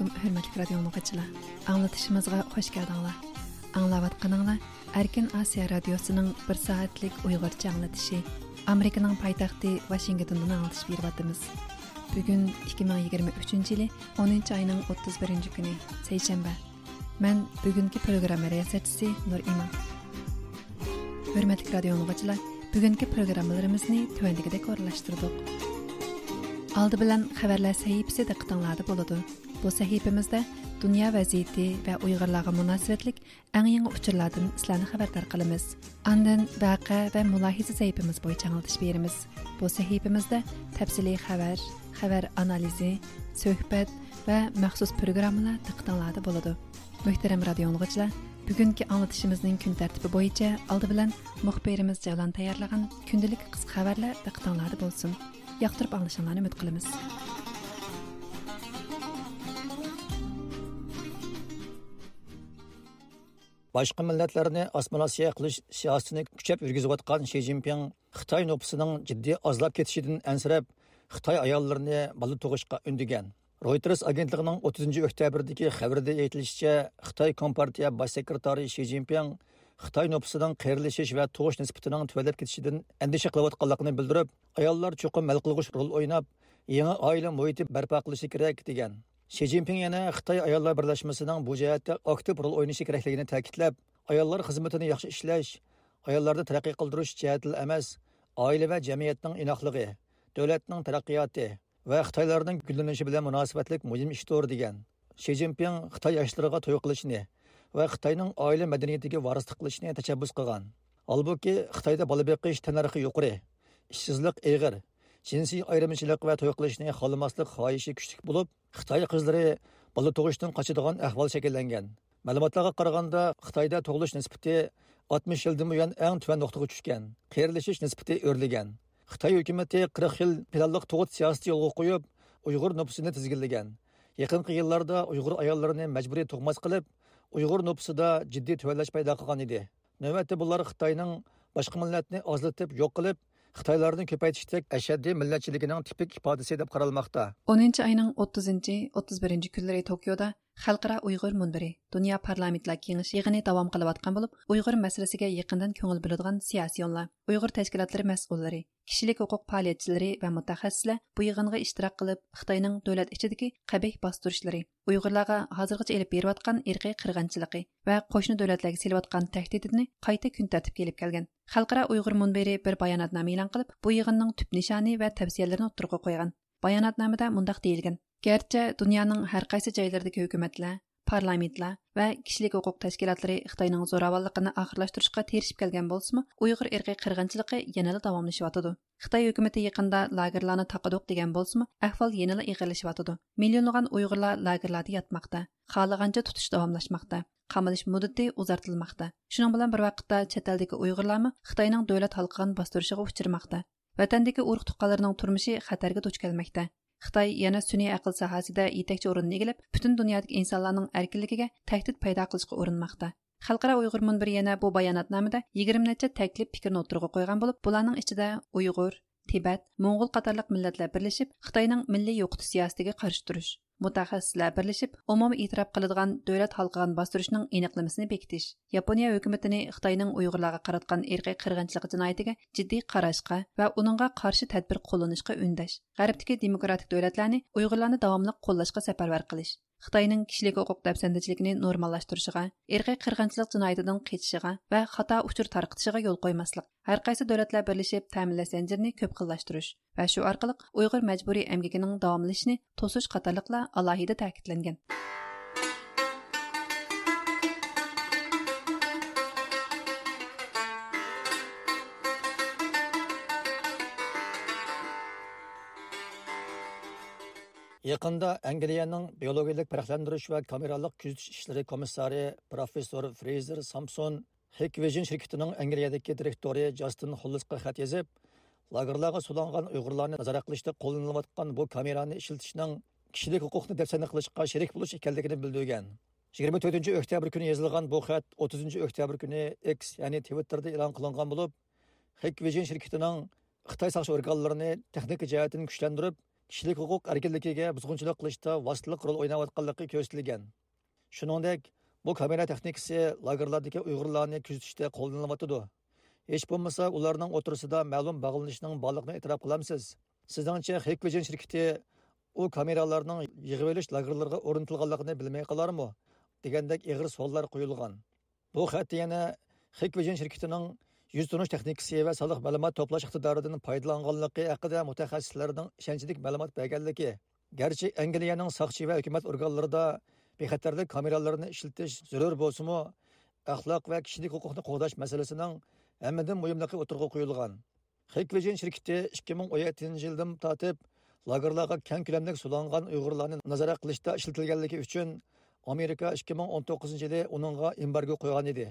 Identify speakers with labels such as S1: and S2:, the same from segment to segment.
S1: alaykum hurmatli radio muxbirchilar anglatishimizga xush keldinglar anglayotganinglar erkin osiyo radiosining bir soatlik uyg'urcha anglatishi amerikaning poytaxti vashingtondan anglatish beryapmiz bugun 2023 yili 10 oyning 31 kuni seshanba man bugungi programma riyosatchisi nur imon hurmatli radio muxbirchilar bugungi programmalarimizni tuvandagidek o'rinlashtirdik oldi bilan xabarlar sahifasida diqqatinglarda bo'ladi. Bu sahifamizda dunyo vaziyati va Uyg'urlarga munosabatlik eng yangi uchurlardan sizlarni xabardor qilamiz. Andan vaqa va mulohiza sahifamiz bo'yicha anglatish beramiz. Bu sahifamizda tafsiliy xabar, xabar analizi, suhbat va maxsus programmalar diqqatinglarda bo'ladi. Muhtaram radio tinglovchilar, bugungi anglatishimizning kun tartibi bo'yicha oldi bilan muxbirimiz Javlon tayyorlagan kundalik qisqa xabarlar diqqatinglarda bo'lsin. yoqtirib anglashinglarni umid qilamiz
S2: boshqa millatlarni osmonosiya qilish siyosatini kuchab yurgizayotgan shi zinpin xitoy nupusining jiddiy ozlab ketishidan ansirab xitoy ayollarini bola tug'ishga undigan reuters agentligining 30 oktyabrdagi xabarida aytilishicha xitoy kompartiya bosh sekretari shi zinpin xitoy nupusining qayrilishish va tug'ish nisbatining tuvalab ketishidan andisha qilayotganligini bildirib ayollar cho'qim mal qilg'ush rol o'ynab yangi oila muhiti barpo qilishi kerak degan. Shi zinpin yana xitoy ayollar birlashmasining bu jihatda aktiv rol o'ynashi kerakligini ta'kidlab ayollar xizmatini yaxshi ishlash ayollarni taraqqiy qildirish jihatli emas oila va jamiyatning inoqligi davlatning taraqqiyoti va xitoylarning gullanishi bilan munosabatlik muhim ishdir degan. Shi zinpin xitoy yoshlariga to'y qilishni va xitoyning oila madaniyatiga varislik qilishni tashabbus qilgan. Holbuki xitoyda bola beqish tanarxi yuqori ishsizlik ig'ir jinsiy ayrimchilik va to'y qilishni xohlamaslik xohishi kuchli bo'lib xitoy qizlari bola tug'ishdan qochadigan ahvol shakllangan. Ma'lumotlarga qaraganda xitoyda tug'ilish nisbati 60 yildan buyon eng tuvan nuqtaga tushgan qerilishish nisbati o'rlagan xitoy hukumati 40 yil planliq tug'ut siyosati yo'lga qo'yib uyg'ur nupusini tizginlagan. Yaqinqi yillarda uyg'ur ayollarini majburiy tug'mas qilib uyg'ur nupusida jiddiy tuvanlash paydo qilgan edi. Navbatda bular xitoyning boshqa millatni ozlatib yo'q qilib Xitoylarning ko'paytishdek ashaddiy millatchiligining tipik ifodasi deb qaralmoqda.
S1: 10 oyning 30-31 kunlari tokioda xalqaro uyg'ur munbiri dunyo parlamentlar kengashi yig'ini davom qilayotgan bo'lib uyg'ur masalasiga yaqindan ko'ngil bo'ladigan siyosiyonlar uyg'ur tashkilotlari mas'ullari kishilik huquq faoliyatchilari va mutaxassislar bu yig'inga ishtirok qilib xitoyning davlat ichidagi qabih bostirishlari uyg'urlarga hozirgacha elib berayotgan irqiy qirg'inchiligi va qo'shni davlatlarga selayotgan tahdidini qayta kun tartibga kelib kelgan. Xalqaro uyg'ur munbiri bir bayonotnoma e'lon qilib bu yig'inning tub nishoni va tavsiyalarini o'ttirg'a qo'ygan. Bayonotnomada mundoq deyilgan garchi dunyoning har qaysi joylaridagi hukumatlar parlamentlar va kishilik huquq tashkilotlari xitoyning zo'ravonligini oxirlashtirishga terishib kelgan bo'lsimi uyg'ur irqiy qirg'inchiligi yanada davomlashyotidi xitoy hukumati yaqinda lagerlarni taqaduq degan bo'lsimi ahvol yanada ig'irlashyotidi millionlagan uyg'urlar lagerlarda yotmoqda xohlagancha tutish davomlashmoqda qamalish muddati uzartilmoqda shuning bilan bir vaqtda chet eldagi uyg'urlarmi xitoyning davlat halqigan bostirishiga uchirmoqda vatandagi urug' tuqqanlarning turmushi xatarga duch kelmoqda. Xitoy yana sun'iy aql sohasida yetakchi o'rinni egallab butun dunyodagi insonlarning erkinligiga tahdid paydo qilishga urinmoqda. Xalqaro uyg'ur munbiri yana bu bayonotnomada yigirma necha taklif fikrni o'tirg'a qo'ygan bo'lib bularning ichida uyg'ur Тибет, موڭغۇل қатарлық مىللەتلەر بىرلىشىپ خىتاينىڭ милли يوقىتىش سىياسىتىگە قارشى تۇرۇش مutaxەссىسلەر بىرلىشىپ ئومۇمىي ئېتىراپ قىلىدىغان دۆلەت ھالقىغان باستۇرۇشنىڭ ئېنىقلىمىسىنى بېكىتىش Япония ھۆكۈمىتىنى خىتاينىڭ ئۇيغۇرلارغا قاراتقان ئىرقىي قىرغىنچىلىق جىنايىتىگە جىددىي قاراشقا ва ئۇنىڭغا قارشى تەدبىر قوللىنىشقا ئۈندەش غەربتىكى دېموكراتىك دۆلەتلەرنى ئۇيغۇرلارنى داۋاملىق قوللاشقا سەپەرۋەر xitoyning kishilik huquq dafsandichiligini normallashtirishiga irqiy qirg'inchilik jinoyatidan qechishiga va xato uchur tarqitishiga yo'l qo'ymaslik har qaysi davlatlar birlashib ta'minlash zanjirini ko'p xillashtirish va shu orqali uyg'ur majburiy emgakining davomlashishini to'sish qatorliqlar alohida ta'kidlangan.
S2: Yaqında Angliyaning biologiyalik farqlantirish va kameralik kuzatish ishlari komissari professor Fraser Samson Hikvision shirkatining Angliyadagi direktori Justin Hollisga xat yozib, lagerlarga sulangan Uyg'urlarni nazorat qilishda qo'llanilayotgan bu kamerani ishlatishning kishilik huquqni dafsana qilishga sherik bo'lish ekanligini bildirgan. 24 oktyabr kuni yozilgan bu xat 30 oktyabr kuni X ya'ni Twitterda e'lon qilingan bo'lib, Hikvision shirkatining Xitoy saqlash organlarini texnik jihatdan kuchlantirib, kishilik huquq erkinligiga buzg'unchilik qilishda vositalik rol o'ynayotganligi ko'rsatilgan. Shuningdek, bu kamera texnikasi lagerlardagi Uyg'urlarni kuzatishda qo'llanilyotidi. Hech bo'lmasa, ularning o'tirisida ma'lum bog'lanishning borligini e'tirof qilamsiz. Sizningcha Hikvision shirkati u kameralarning yig'ib olish lagerlarga o'rnatilganligini bilmay qolarmi? degandek ig'ir savollar qo'yilgan. Bu xat yana Hikvision shirkitining yuz tunish texnikasi va soliq ma'lumot to'plash iqtidoridan foydalanganligi haqida mutaxassislarning ishonchlik ma'lumot berganligi garchi angliyaning soqchi va hukumat organlarida bexatarlik kameralarini ishlatish zarur bo'lsimi axloq va kishilik huquqni qo'g'dash masalasining hammadan muhimligi o'tirg'a qo'yilgan hikvijin shirkiti ikki ming o'n yettinchi yildan tortib lagerlarga keng ko'lamda sulangan uyg'urlarni nazorat qilishda ishlatilganligi uchun amerika ikki ming o'n to'qqizinchi yili uningga embargo qo'ygan edi.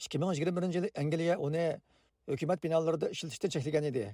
S2: 2021 yili Angliya uni hukumat binolarida işletishdan cheklagan edi.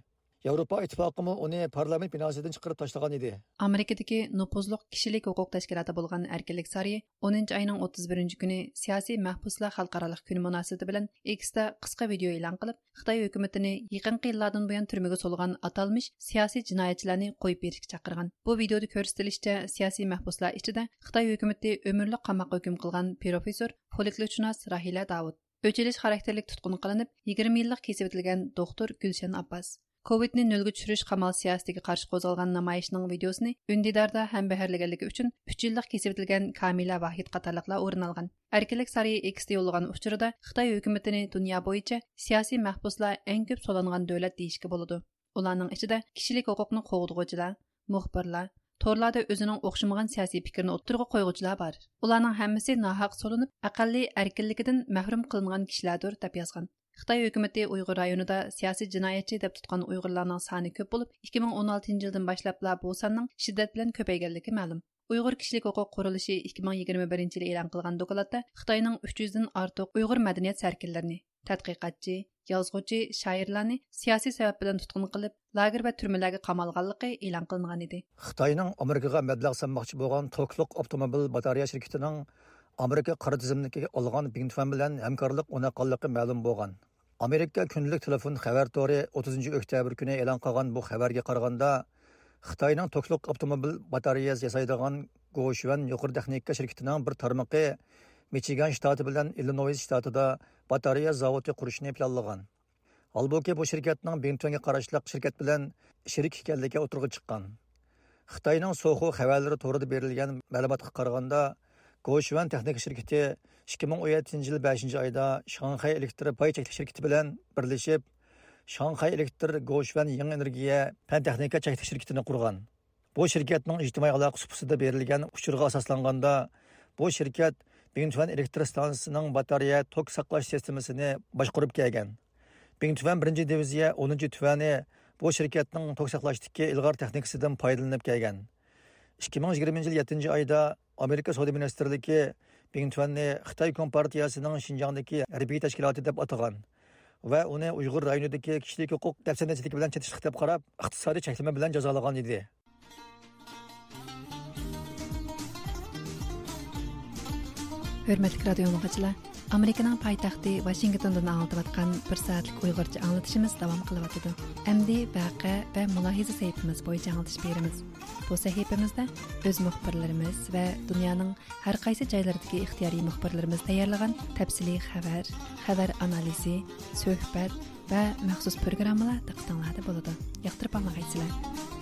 S2: Yevropa ittifoqimi uni parlament binosidan chiqarib tashlagan edi.
S1: Amerikadagi nupuzliq kishilik huquq tashkiloti bo'lgan Erkinlik sari 10 oyning 31 kuni siyosiy mahbuslar xalqaro kuni munosabati bilan Xda qisqa video e'lon qilib, Xitoy hukumatini yaqinqi yillardan buyon turmaga solgan atalmish siyosiy jinoyatchilarni qo'yib berishga chaqirgan. Bu videoda ko'rsatilishicha siyosiy mahbuslar ichida Xitoy hukumati umrlik qamoqqa hukm qilgan professor folklorshunos Rahila Davud Өчеліш xarakterlik tutqun qilinib, 20 yillik kesib o'tilgan doktor Gulshan Abbas. Covidni nölgə tushirish qamal siyosatiga qarshi qo'zg'algan namoyishning videosini Undidarda ham baharlaganligi uchun 3 yillik kesib o'tilgan Kamila Vahid qatorliqlar o'rin olgan. Erkinlik sari X'da yo'llagan uchurida Xitoy hukumatini dunyo bo'yicha siyosiy mahbuslar eng ko'p so'langan davlat deyishga bo'ladi. Ularning ichida kishilik huquqni qo'g'dug'uvchilar, muxbirlar, Torlarda o'zining o'xshamagan siyosiy fikrni o'ttirg'a qo'yg'uvchilar bor. Ularning hammasi nohaq solinib, aqalli erkinligidan mahrum qilingan kishilardir deb yozgan. Xitoy hukumati Uyg'ur rayonida siyosiy jinoyatchi deb tutqan Uyg'urlarning soni ko'p bo'lib, 2016 yildan boshlab bu sonning shiddat bilan ko'payganligi ma'lum. Uyg'ur kishilik huquq qurilishi 2021 yil e'lon qilgan dokladda Xitoyning 300 dan ortiq Uyg'ur madaniyat sarkillarini, tadqiqotchi, yozg'uvchi shoirlarni siyosiy sabab bilan tutqun qilib lager va turmalarga qamalganligi e'lon qilingan edi.
S2: Xitoyning amerikaga mablag' sanmoqchi bo'lgan tokliq avtomobil batareya shirkitining amerika qora tizimligiga olgan bintfan bilan hamkorlik o'naqanligi ma'lum bo'lgan. Amerika kunlik telefon xabar to'ri 30 oktyabr kuni e'lon qilgan bu xabarga qaraganda xitoyning tokliq avtomobil batareyasi yasaydigan go'shvan yuqori texnika shirkitining bir tarmoqi michigan shtati bilan illinois shtatida batareya zavodi qurishni planlagan. Holbuki bu shirkatning benttonga qarashliq shirkat bilan sherik ekanligi o'tirg'i chiqqan. Xitoyning so'xu xabarlari to'g'rida berilgan ma'lumotga qaraganda goshvan texnika shirkati 2017 yil 5 oyda shanxay elektr pay cheklik shirkati bilan birlashib shanxay elektr goshvan yangi energiya pan texnika cheklik shirkatini qurgan. Bu shirkatning ijtimoiy aloqa supasida berilgan uchurga asoslanganda bu shirkat Bingtuan elektr stansiyasining batareya tok saqlash sistemasini boshqarib kelgan. Bingtuan 1 diviziya 10 tuvani bu shirkatning tok saqlashdagi ilg'or texnikasidan foydalanib kelgan. 2020 yil 7 oyda Amerika savdo ministrligi Bingtuanni Xitoy kompartiyasining Xinjiangdagi harbiy tashkiloti deb atagan va uni Uyg'ur rayonidagi kishilik huquq dafsanachiligi bilan chetishlik deb qarab, iqtisodiy cheklama bilan jazolagan edi.
S1: Hörmətli radio dinləyicilər, Amerikanın paytaxtı Washingtondan anlatıbatqan bir saatlik Uyğurca anlatışımız davam qılıbatıdı. Əmdi vaqe və mülahizə səhifəmiz boyunca anlatış berimiz. Bu səhifəmizdə öz müxbirlərimiz və dünyanın hər qaysı yerlərindəki ixtiyari müxbirlərimiz tayarlagan təfsili xəbər, xəbər analizi, söhbət və məxsus proqramlar diqqətinizdə болады. Yaxtırıb anlayırsınızlar.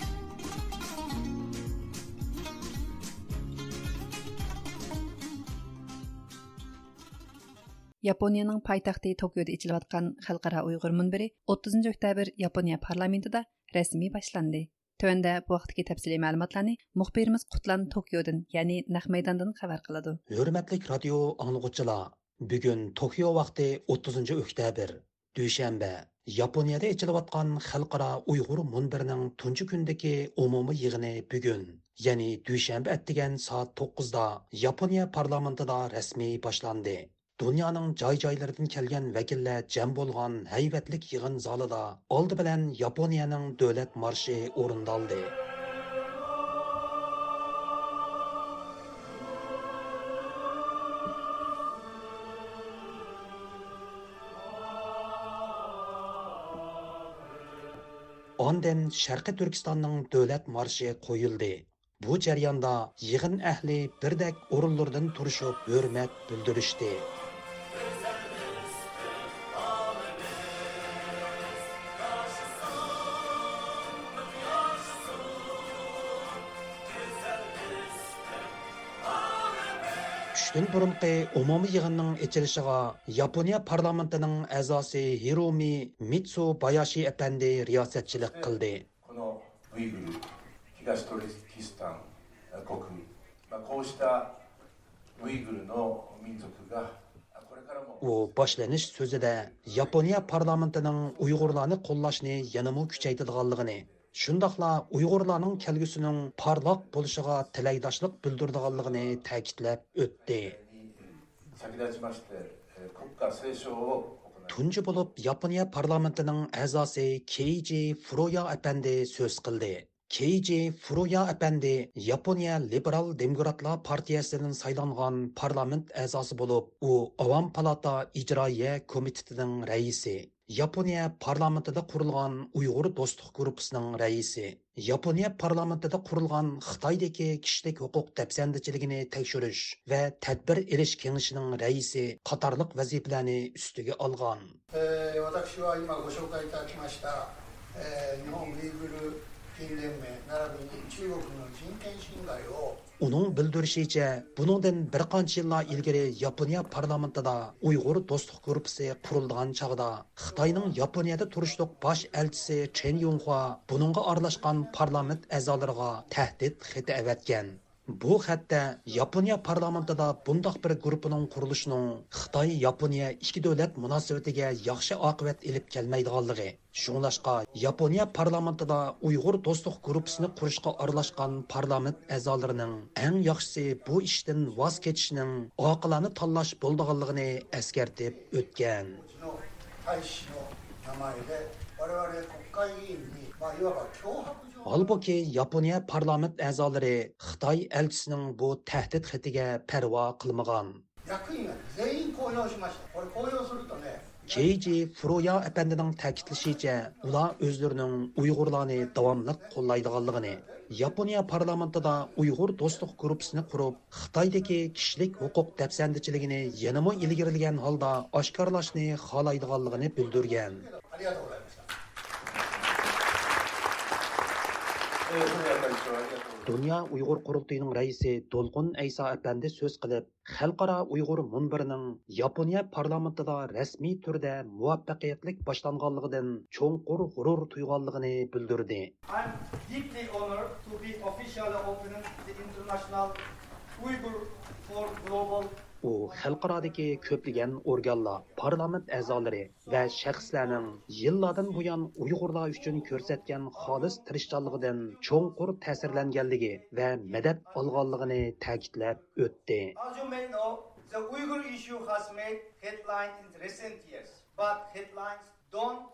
S1: Yaponiyaning poytaxti Tokioda ichilayotgan xalqaro Uyg'ur munbiri 30 oktyabr Yaponiya parlamentida rasmiy boshlandi. Tövəndə bu vaqtdagi təfsili məlumatlarni muxbirimiz Qutlan Tokiodan, ya'ni naq maydondan xabar qiladi.
S3: Hörmətlik radio anlıqçılar, bugun Tokio vaqti 30 oktyabr dushanba Yaponiyada echilayotgan xalqaro Uyg'ur munbirining tunji kundagi umumiy yig'ini bugun, ya'ni dushanba atdigan soat 9da Yaponiya parlamentida rasmiy boshlandi. Dunyoning joy-joylaridan kelgan vakillar jam bo'lgan haybatlik yig'in zalida oldi bilan Yaponiyaning davlat marshi o'rindaldi. Ondan Sharqi Turkistonning davlat marshi qo'yildi. Bu jarayonda yig'in ahli birdek o'rinlardan turishib hurmat bildirishdi. kun burunqi umumiy yig'inning ichilishiga yaponiya parlamentining a'zosi hiromi mitsu bayashi apandi riyosatchilik qildi u boshlanish so'zida yaponiya parlamentining uyg'urlarni qo'llashni yanamo kuchaytirganligini shundoqla uyg'urlarning kelgusining porloq bo'lishiga tilakdoshlik bildirdiganligini ta'kidlab o'tdi tunji bo'lib yaponiya parlamentining a'zosi keiji furuya apandi so'z qildi keiji furuya apandi yaponiya liberal demokratlar partiyasidan saylangan parlament a'zosi bo'lib u ovam palata ijroiya komitetining raisi yaponiya parlamentida qurilgan uyg'ur do'stlik gruppasining raisi yaponiya parlamentida qurilgan xitoydagi kishilik huquq dafsandichiligini tekshirish va tadbir elish kengashining raisi qatorliq vazifalarni ustiga olgan
S4: えー私は今ご紹介いただきました、えー日本ウイグル人連盟並びに中国の人権侵害を
S3: Uning bildirishicha, buningdan bir qancha yillar ilgari Yaponiya parlamentida Uyg'ur do'stlik guruhi qurilgan chog'da Xitoyning Yaponiyada turishliq bosh elchisi Chen Yunhua buningga aralashgan parlament a'zolariga tahdid xati avatgan. Bu xatda Yaponiya parlamentida bundoq bir guruhning qurilishining Xitoy Yaponiya ikki davlat munosabatiga yaxshi oqibat ilib kelmaydiganligi, shunglashqa Yaponiya parlamentida Uyg'ur do'stlik guruhisini qurishga aralashgan parlament a'zolarining eng yaxshisi bu ishdan voz kechishning oqilona tanlash bo'ldiganligini eskartib o'tgan.
S4: うちの大使の名前で我々国会議員に、まあ、いわば脅迫状
S3: Holbuki Yaponiya parlament a'zolari Xitoy elchisining bu tahdid xatiga parvo qilmagan. J.J. Furoya әпәндінің
S4: тәкітлішіше, ұла өзлерінің
S5: ұйғырланы давамлық қолайдығалығыны. Япония парламентыда ұйғыр достық группісіні құрып, Қытайдекі кішілік ұқық тәпсәндічілігіні енімі ілгерілген алда ашқарлашыны қалайдығалығыны білдірген. Құрметті
S3: Dünya Uyghur Qurultayının rəisi Dolqun Əysa əpəndi söz qılıb, Xalqara Uyghur Munbirinin Yaponiya parlamentida rəsmi turda muvaffəqiyyətlik başlanğanlığından çoğunqur gurur tuyğanlığını bildirdi.
S6: I'm deeply honored to be officially opening the International Uyghur for Global
S3: u xalqarodagi ko'plagan organlar parlament a'zolari va shaxslarning yillardan buyon uyg'urlar uchun ko'rsatgan xolis tirishchanligidan cho'nqur ta'sirlanganligi va madad olganligini ta'kidlab o'tdi.
S6: The Uyghur issue has made headlines in recent years, but headlines don't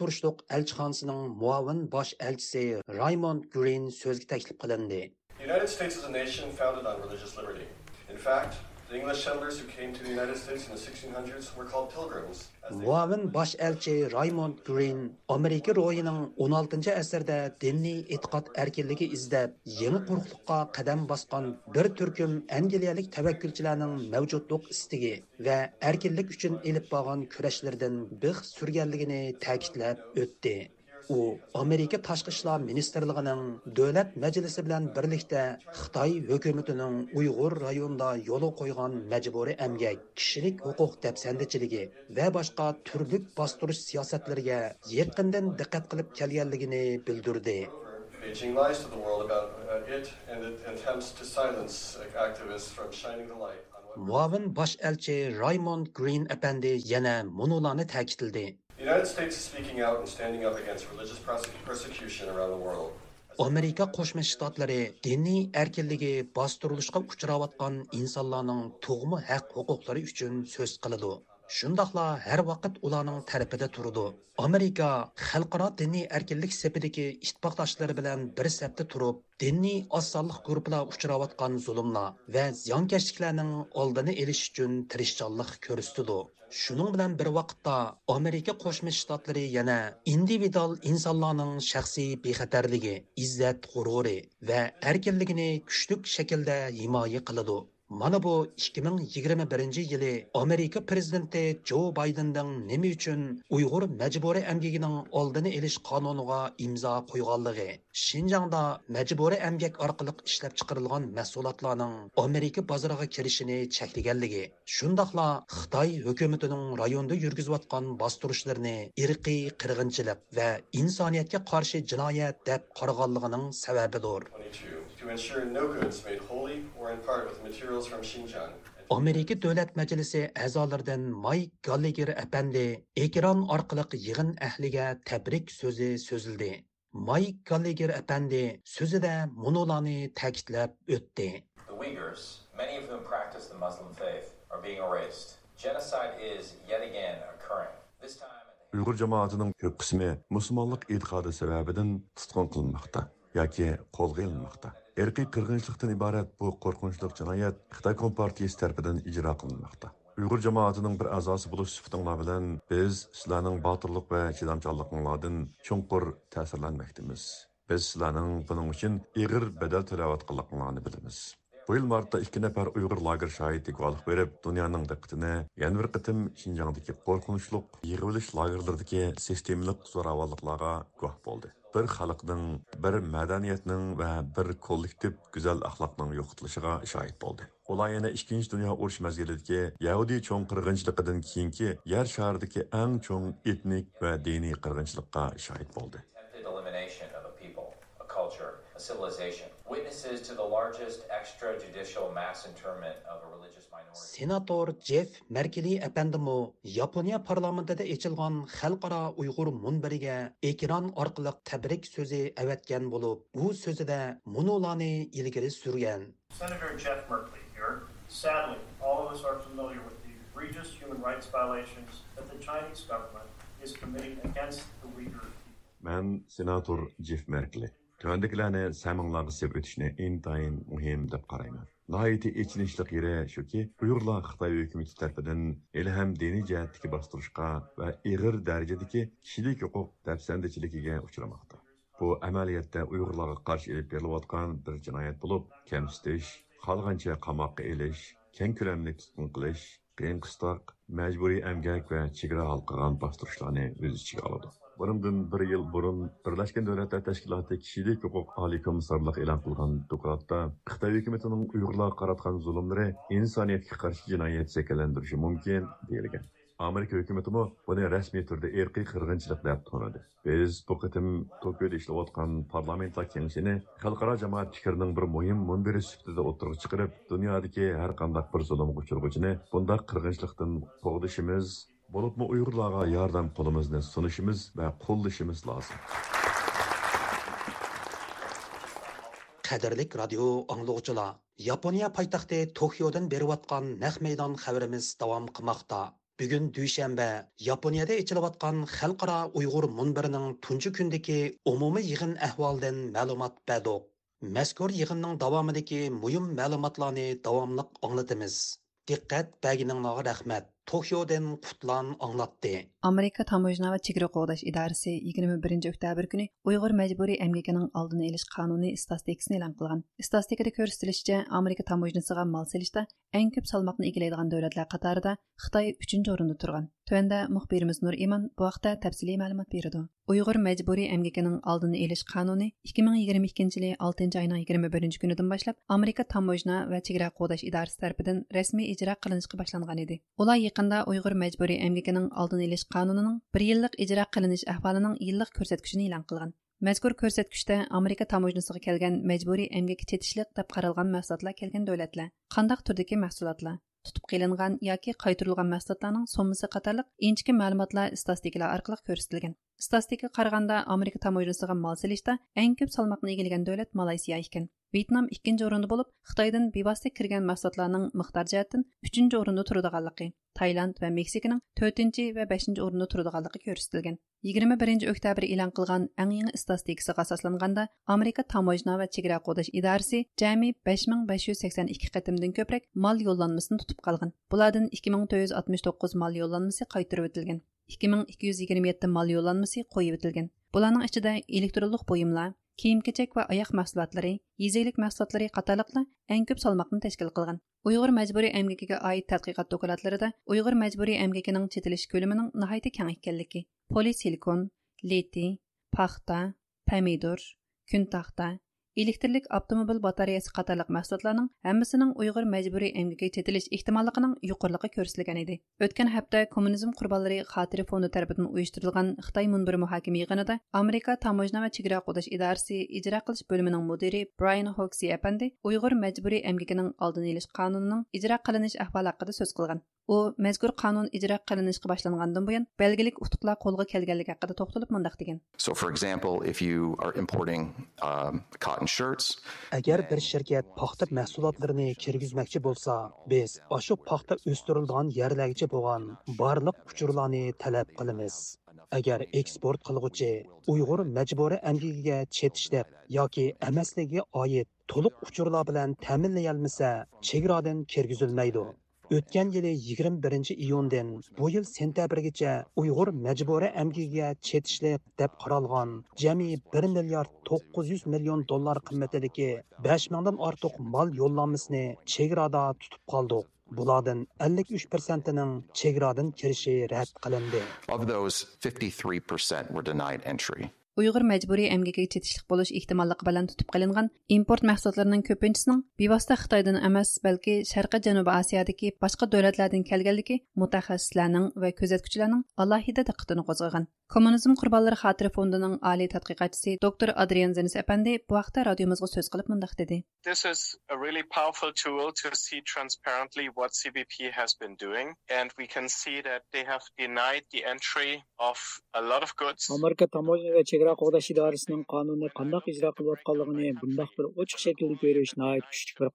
S3: turishliq elchixonasining muavin bosh elchisi raymond green so'zga taklif qilindi
S7: The United States is a nation founded on religious liberty. In fact, the English settlers who came to the United States in the 1600s were called pilgrims.
S3: Muavin bosh elchi raymond green amerika ro'yining 16 asrda diniy e'tiqod erkinligi izlab yangi quruqliqqa qadam bosgan bir turkum angliyalik tavakkulchilarning mavjudlik istigi va erkinlik uchun ilib borgan kurashlardan bix surganligini ta'kidlab o'tdi u amerika tashqi ishlar ministrligining davlat majlisi bilan birlikda xitoy hukumatining uyg'ur rayonida yo'l qo'ygan majburiy emgak kishilik huquq dafsandichiligi va boshqa turli bostirish siyosatlariga yaqindan diqqat qilib kelganligini bildirdi.
S7: Beijing lies to the world about uh, it and it attempts to silence uh, activists from shining the light on what
S3: muavin bosh elchi raymond green apandi yana munolarni ta'kidladi Америка Кошма Штатлары дини эркинлиги бастырылышқа күчіраватқан инсанларның тұғымы әк құқықлары үшін сөз қылыды. Shundoqla har vaqt ularning tarafida turdi. Amerika xalqaro diniy erkinlik sepidagi ittifoqdoshlari bilan bir sapda turib diniy osonlik guruhlar uchrayotgan zulmlar va ziyonkashliklarning oldini olish uchun tirishchanlik ko'rsatdi. Shuning bilan bir vaqtda amerika qo'shma shtatlari yana individual insonlarning shaxsiy bexatarligi izzat g'ururi va erkinligini kuchli shaklda himoya qiladi Mana bu 2021 yili Amerika prezidenti Jo Baydenning nima uchun Uyg'ur majburiy amgagining oldini olish qonuniga imzo qo'yganligi, Shinjongda majburiy amgak orqali ishlab chiqarilgan mahsulotlarning Amerika bozoriga kirishini cheklaganligi, shundoqla Xitoy hukumatining rayonda yurgizayotgan bostirishlarini irqiy qirg'inchilik va insoniyatga qarshi jinoyat deb qaraganligining sababidir.
S7: 22 to ensure no goods made wholly or in part with materials from Xinjiang
S3: Amerika Dövlət Məclisi əzalarından Mike Gallagher əpəndi ekran orqali yig'in ahliga tabrik so'zi so'zildi. Mike Gallagher əpəndi so'zida munolarni ta'kidlab o'tdi.
S8: The Uyghurs, many of whom practice the Muslim faith, are being erased. Genocide is yet again occurring. This time at the
S9: uyg'ur jamoatining ko'p qismi musulmonlik e'tiqodi sababidan tutqun qilinmoqda yoki qo'lga ilinmoqda. Irqiy qirg'inchilikdan iborat bu qo'rqinchli jinoyat xitoy kompartiyasi tarafidan ijro qilinmoqda. Uyg'ur jamoatining bir a'zosi bo'lish sifatinglar bilan biz sizlarning botirlik va chidamchanliginglardan chunqur ta'sirlanmoqdamiz biz sizlarning buning uchun ig'ir badal to'layotganliklarini bilamiz. Bu yıl martda ikki nafar Uyghur lager şahidi guvohlik berib, dunyoning diqqatini yana bir qitim Xinjiangdagi qo'rqinchli yig'ilish lagerlaridagi sistemalik zo'ravonliklarga guvoh bo'ldi. Bir xalqning, bir madaniyatning va bir kollektiv go'zal axloqning yo'qotilishiga shohid bo'ldi. Ular yana 2 dunyo urush mazgilidagi yahudiy cho'ng qirg'inchiligidan keyingi yer sharidagi eng cho'ng etnik va diniy qirg'inchilikqa shohid bo'ldi.
S3: senator jeff merkeli apandimi yaponiya parlamentida echilgan xalqaro uyg'ur munbiriga ekran orqali tabrik so'zi avatgan bo'lib u so'zida munolani ilgari surgan.
S10: Senator jeff merkley here. Sadly all of us are familiar with the egregious human rights violations that the chinese government is committing against the uyghur people.
S9: Man senator jeff merkley Tövəndiklərini səminlarqı sep ötüşünə intayın mühim dəb qarayman. Nəhayəti içinişlik yeri şu ki, Uyğurlar Xitay hökuməti tərəfindən elə həm dini cəhətdəki bastırışqa və iğir dərəcədəki kişilik hüquq dəbsəndəçiliyə uçramaqda. Bu əməliyyatda Uyğurlara qarşı elib veriləvətqan bir cinayət olub, kəmsitiş, xalqanca qamaqqa eliş, kən küləmli tutqun qılış, qiyin qıstaq, məcburi əmgək və çigra halqıqan bastırışlarını öz içigə alıdı. Bundan bir yil burun Birlashgan Davlatlar Tashkiloti kishilik huquq oliy komissarligi e'lon qilgan dokladda Xitoy hukumatining Uyg'urlarga qaratgan zulmlari insoniyatga qarshi jinoyat shakllantirishi mumkin deyilgan. Amerika hukumatimi buni rasmiy turda irqiy qirg'inchilik deb tanidi. Biz bu qitim Tokioda ishlayotgan parlamentlar kengashini xalqaro jamoat fikrining bir muhim munbiri sifatida o'tirg'i chiqarib, dunyodagi har qanday bir zulmga uchirg'uvchini bundaq qirg'inchilikdan qo'g'dishimiz bo'libmi uyg'urlarga yordam qo'limizni sunishimiz va qo'llashimiz lozim
S3: Qadrlik radio anglovchilar, Yaponiya poytaxti Tokiodan beriyotgan naq maydon xabarimiz davom qilmoqda. Bugun dushanba Yaponiyada echilayotgan xalqaro Uyg'ur munbirining tunji kundagi umumiy yig'in ahvolidan ma'lumot berdik. Mazkur yig'inning davomidagi muhim ma'lumotlarni davomli anglatamiz. Diqqat berganingizga rahmat. Tokiodan qutlan anglatdi.
S1: Amerika Tamojna va chegara qo'g'dash idorasi 21 oktyabr kuni Uyg'ur majburiy emgakining oldini olish qonuni statistikasini e'lon qilgan. Statistikada ko'rsatilishicha, Amerika Tamojnasiga mal selishda eng ko'p salmoqni egallaydigan davlatlar qatorida Xitoy 3 o'rinda turgan. Tuanda muxbirimiz Nur Iman bu haqda tafsiliy ma'lumot berdi. Uyg'ur majburiy emgakining oldini olish qonuni 2022 yili 6 oyning 21 kunidan boshlab Amerika Tamojna va chegara qo'g'dash idorasi tomonidan rasmiy ijro qilinishga boshlangan edi. Ular yaqinda ئۇيغۇر majburiy ئەمگىكىنىڭ oldini ئېلىش qonunining 1 yillik ijro qilinish ahvolining yillik ko'rsatkichini e'lon qilgan. Mazkur ko'rsatkichda Amerika تاموژنىسىغا kelgan majburiy emgak چېتىشلىق deb qaralgan mahsulotlar kelgan davlatlar, قانداق turdagi mahsulotlar, tutib qilingan yoki qaytarilgan mahsulotlarning sommasi qatorliq inchki ma'lumotlar statistikalar orqali ko'rsatilgan statistikaga qaraganda amerika tamojnasiga mal selishda eng ko'p salmoqni egallagan davlat malayziya ekan Vietnam ikkinchi o'rinda bo'lib, Xitoydan bevosita kirgan mahsulotlarning miqdor jihatdan uchinchi o'rinda turadiganligi, Tailand va Meksikaning to'rtinchi va beshinchi o'rinda turadiganligi ko'rsatilgan. 21 oktyabr e'lon qilgan eng yangi statistikasiga asoslanganda, Amerika tamojna va chegara qo'dash idorasi jami 5582 qatimdan ko'proq мал yo'llanmasini tutib qolgan. Bulardan 2469 мал yo'llanmasi qaytarib o'tilgan. 2227 mal yo'llanmasi qo'yib o'tilgan. Bularning ichida elektronlik buyumlar, kiyim kechak va oyoq mahsulotlari yezaylik mahsulotlari qatorliqlar eng ko'p salmoqni tashkil qilgan uyg'ur majburiy emgakiga oid tadqiqot dokladlarida uyg'ur majburiy emgakining chetilish ko'lamining nihoyatda keng ekanligi polisilikon leti paxta pomidor kun taxta, электрлік автомобиль батареясы қатарлық мәхсулатларның әммісінің ұйғыр мәжбүри әмгекке четіліш ихтималлығының юқорлығы көрсетілген еді. Өткен хәпте коммунизм құрбалары қатыры фонды тәрбітін ұйыштырылған Қытай мұнбір мұхаким еғінеді Америка Таможна вә Чигра қудаш идарысы ижра қылыш бөлімінің мүдері Брайан Хокси әпәнді ұйғыр мәжбүри әмгекінің алдын еліш қанунының ижра қылыныш әхвал сөз қылған. U mazkur qonun ijro qilinishga boshlangandan buyon belgilik utuqlar qo'lga kelganligi haqida to'xtalib mundoq degan.
S11: So for example if you are importing um, cotton shirts
S3: agar bir shirkat paxta mahsulotlarini kirgizmoqchi bo'lsa biz shu paxta o'stirilgan yerlargacha bo'lgan barliq uchurlarni talab qilamiz. Agar eksport qilg'uchi uyg'ur majburiy amgigiga chetishliq yoki emasligiga oid to'liq uchurlar bilan ta'minlayolmasa chegaradan kirgizilmaydi o'tgan yili 21 iyundan bu yil sentabrgacha uyg'ur majburiy amgiga chetishlik deb qaralgan jami 1 milliard 900 million dollar qimmatidagi 5 mingdan ortiq mol yo'llanmasini chegarada tutib qoldik. Bulardan 53 persentining chegaradan kirishi rad qilindi.
S11: Of those 53% were denied entry.
S1: uyg'ur majburiy ئەمگىكىگە چېتىشلىق bo'lish ehtimolligi bilan tutib qilingan import mahsulotlarining ko'pinchisining bevosita xitoydan emas balki شەرقىي janubiy osiyodagi boshqa davlatlardan kelganligi mutaxassislarning va كۆزەتكۈچىلەرنىڭ alohida دىققىتىنى qo'zg'agan kommunizm qurbonlari xotira fondining oliy tadqiqotchisi doktor adrian zinis apandi bu haqda radiomizga so'z qilib mundaq dedi
S12: this is a really powerful tool to see transparently what cbp has been doing and we can see that they have denied the entry of a lot of goods.
S13: بىراق قوغداش ئىدارىسىنىڭ قانۇننى قانداق ئىجرا قىلىۋاتقانلىقىنى بۇنداق بىر ئوچۇق شەكىلدە كۆرۈش ناھايىتى كۈچلۈك بىر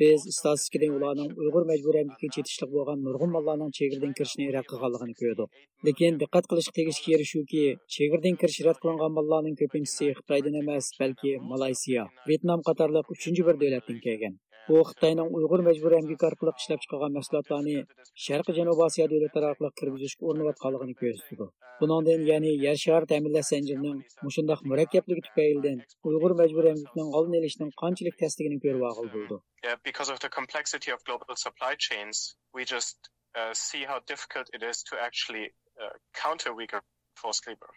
S13: біз олардың ұйғыр uyg'ur majburiyatiga chetishliq bo'lgan nurg'un chegirdan kirishni rad qilganligini көрдік lekin diqqat qilishga tegishli yeri shuki chegirdan kirish rad qilingan mollarning көпіншісі xitoydan емес balki malaysiya вьетнам қатарлық үшінші бір дәулеттен келген bu xitoyning uyg'ur majburiy emgak orqali ishlab chiqargan mahsulotlarni sharqi janubiy osiyo davlatlari orqali kirgizishga urinayotganligini ko'rsatdi. Buningdan ya'ni yer shar ta'minlash zanjirining mushundoq murakkabligi tufaylidan uyg'ur majburiy emgakning oldini olishning qanchalik tasligini ko'rib og'il bo'ldi
S12: yeah, because of the complexity of global supply chains we just uh, see how difficult it is to actually uh, counter weaker forced labor.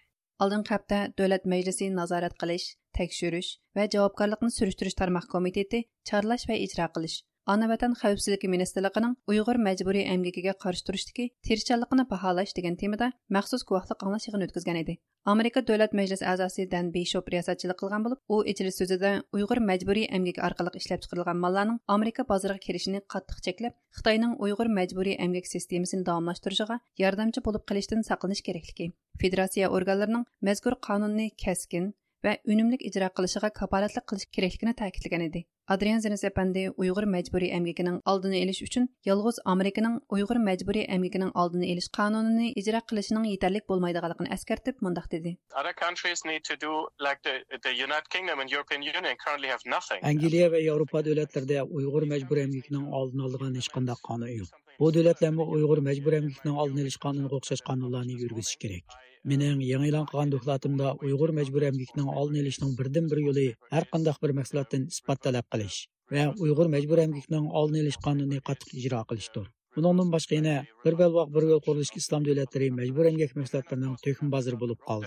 S1: Oldingi hafta davlat majlisi nazorat qilish tekshirish va javobgarlikni surishtirish tarmoq komiteti chorlash va ijro qilish ana vatan xavfsizligi ministrligining uyg'ur majburiy emgakiga qarshi turishdagi tirishchanligini baholash degan temada maxsus guvohlik anglash yig'ini o'tkazgan edi. Amerika davlat majlisi a'zosi dan beshop riyosatchilik qilgan bo'lib u ichilish so'zida uyg'ur majburiy emgak orqali ishlab chiqarilgan mollarning amerika bozoriga kirishini qattiq cheklab xitoyning uyg'ur majburiy amgik sistemasini davomlashtirishiga yordamchi bo'lib qilishdan saqlanish kerakligi federatsiya organlarining mazkur qonunni kaskin va unumlik ijro qilishiga kapolatlik qilish kerakligini ta'kidlagan edi. Adrian Zinsependi Uyğur məcburi əmgəkinin aldını eliş üçün yalğız Amerikanın Uyğur məcburi əmgəkinin aldını eliş qanununu icra qilishinin yetərlik bolmaydığını əskərtib mündaq dedi.
S12: Other countries need to do like the, the United Kingdom and European Union currently have nothing.
S13: Angliya və Avropa dövlətlərində Uyğur məcburi əmgəkinin aldını aldığan heç qanday qanun yox. Bu dövlətlər Uyğur məcburi əmgəkinin aldını eliş qanunuğa oxşar qanunlarını yürgüzüş kerak. Mening yangi e'lon qilgan doklatimda uyg'ur majburiy emgakning oldini olishning birdan bir yo'li har qanday bir mahsulotdan isbot talab qilish va uyg'ur majburiy emgakning oldini olish qonunini qattiq ijro qilishdir. Bundan başqa yana bir belvoq bir yo'l qurilishga islom davlatlari majbur emgak mahsulotlarining to'kin bozori bo'lib qoldi.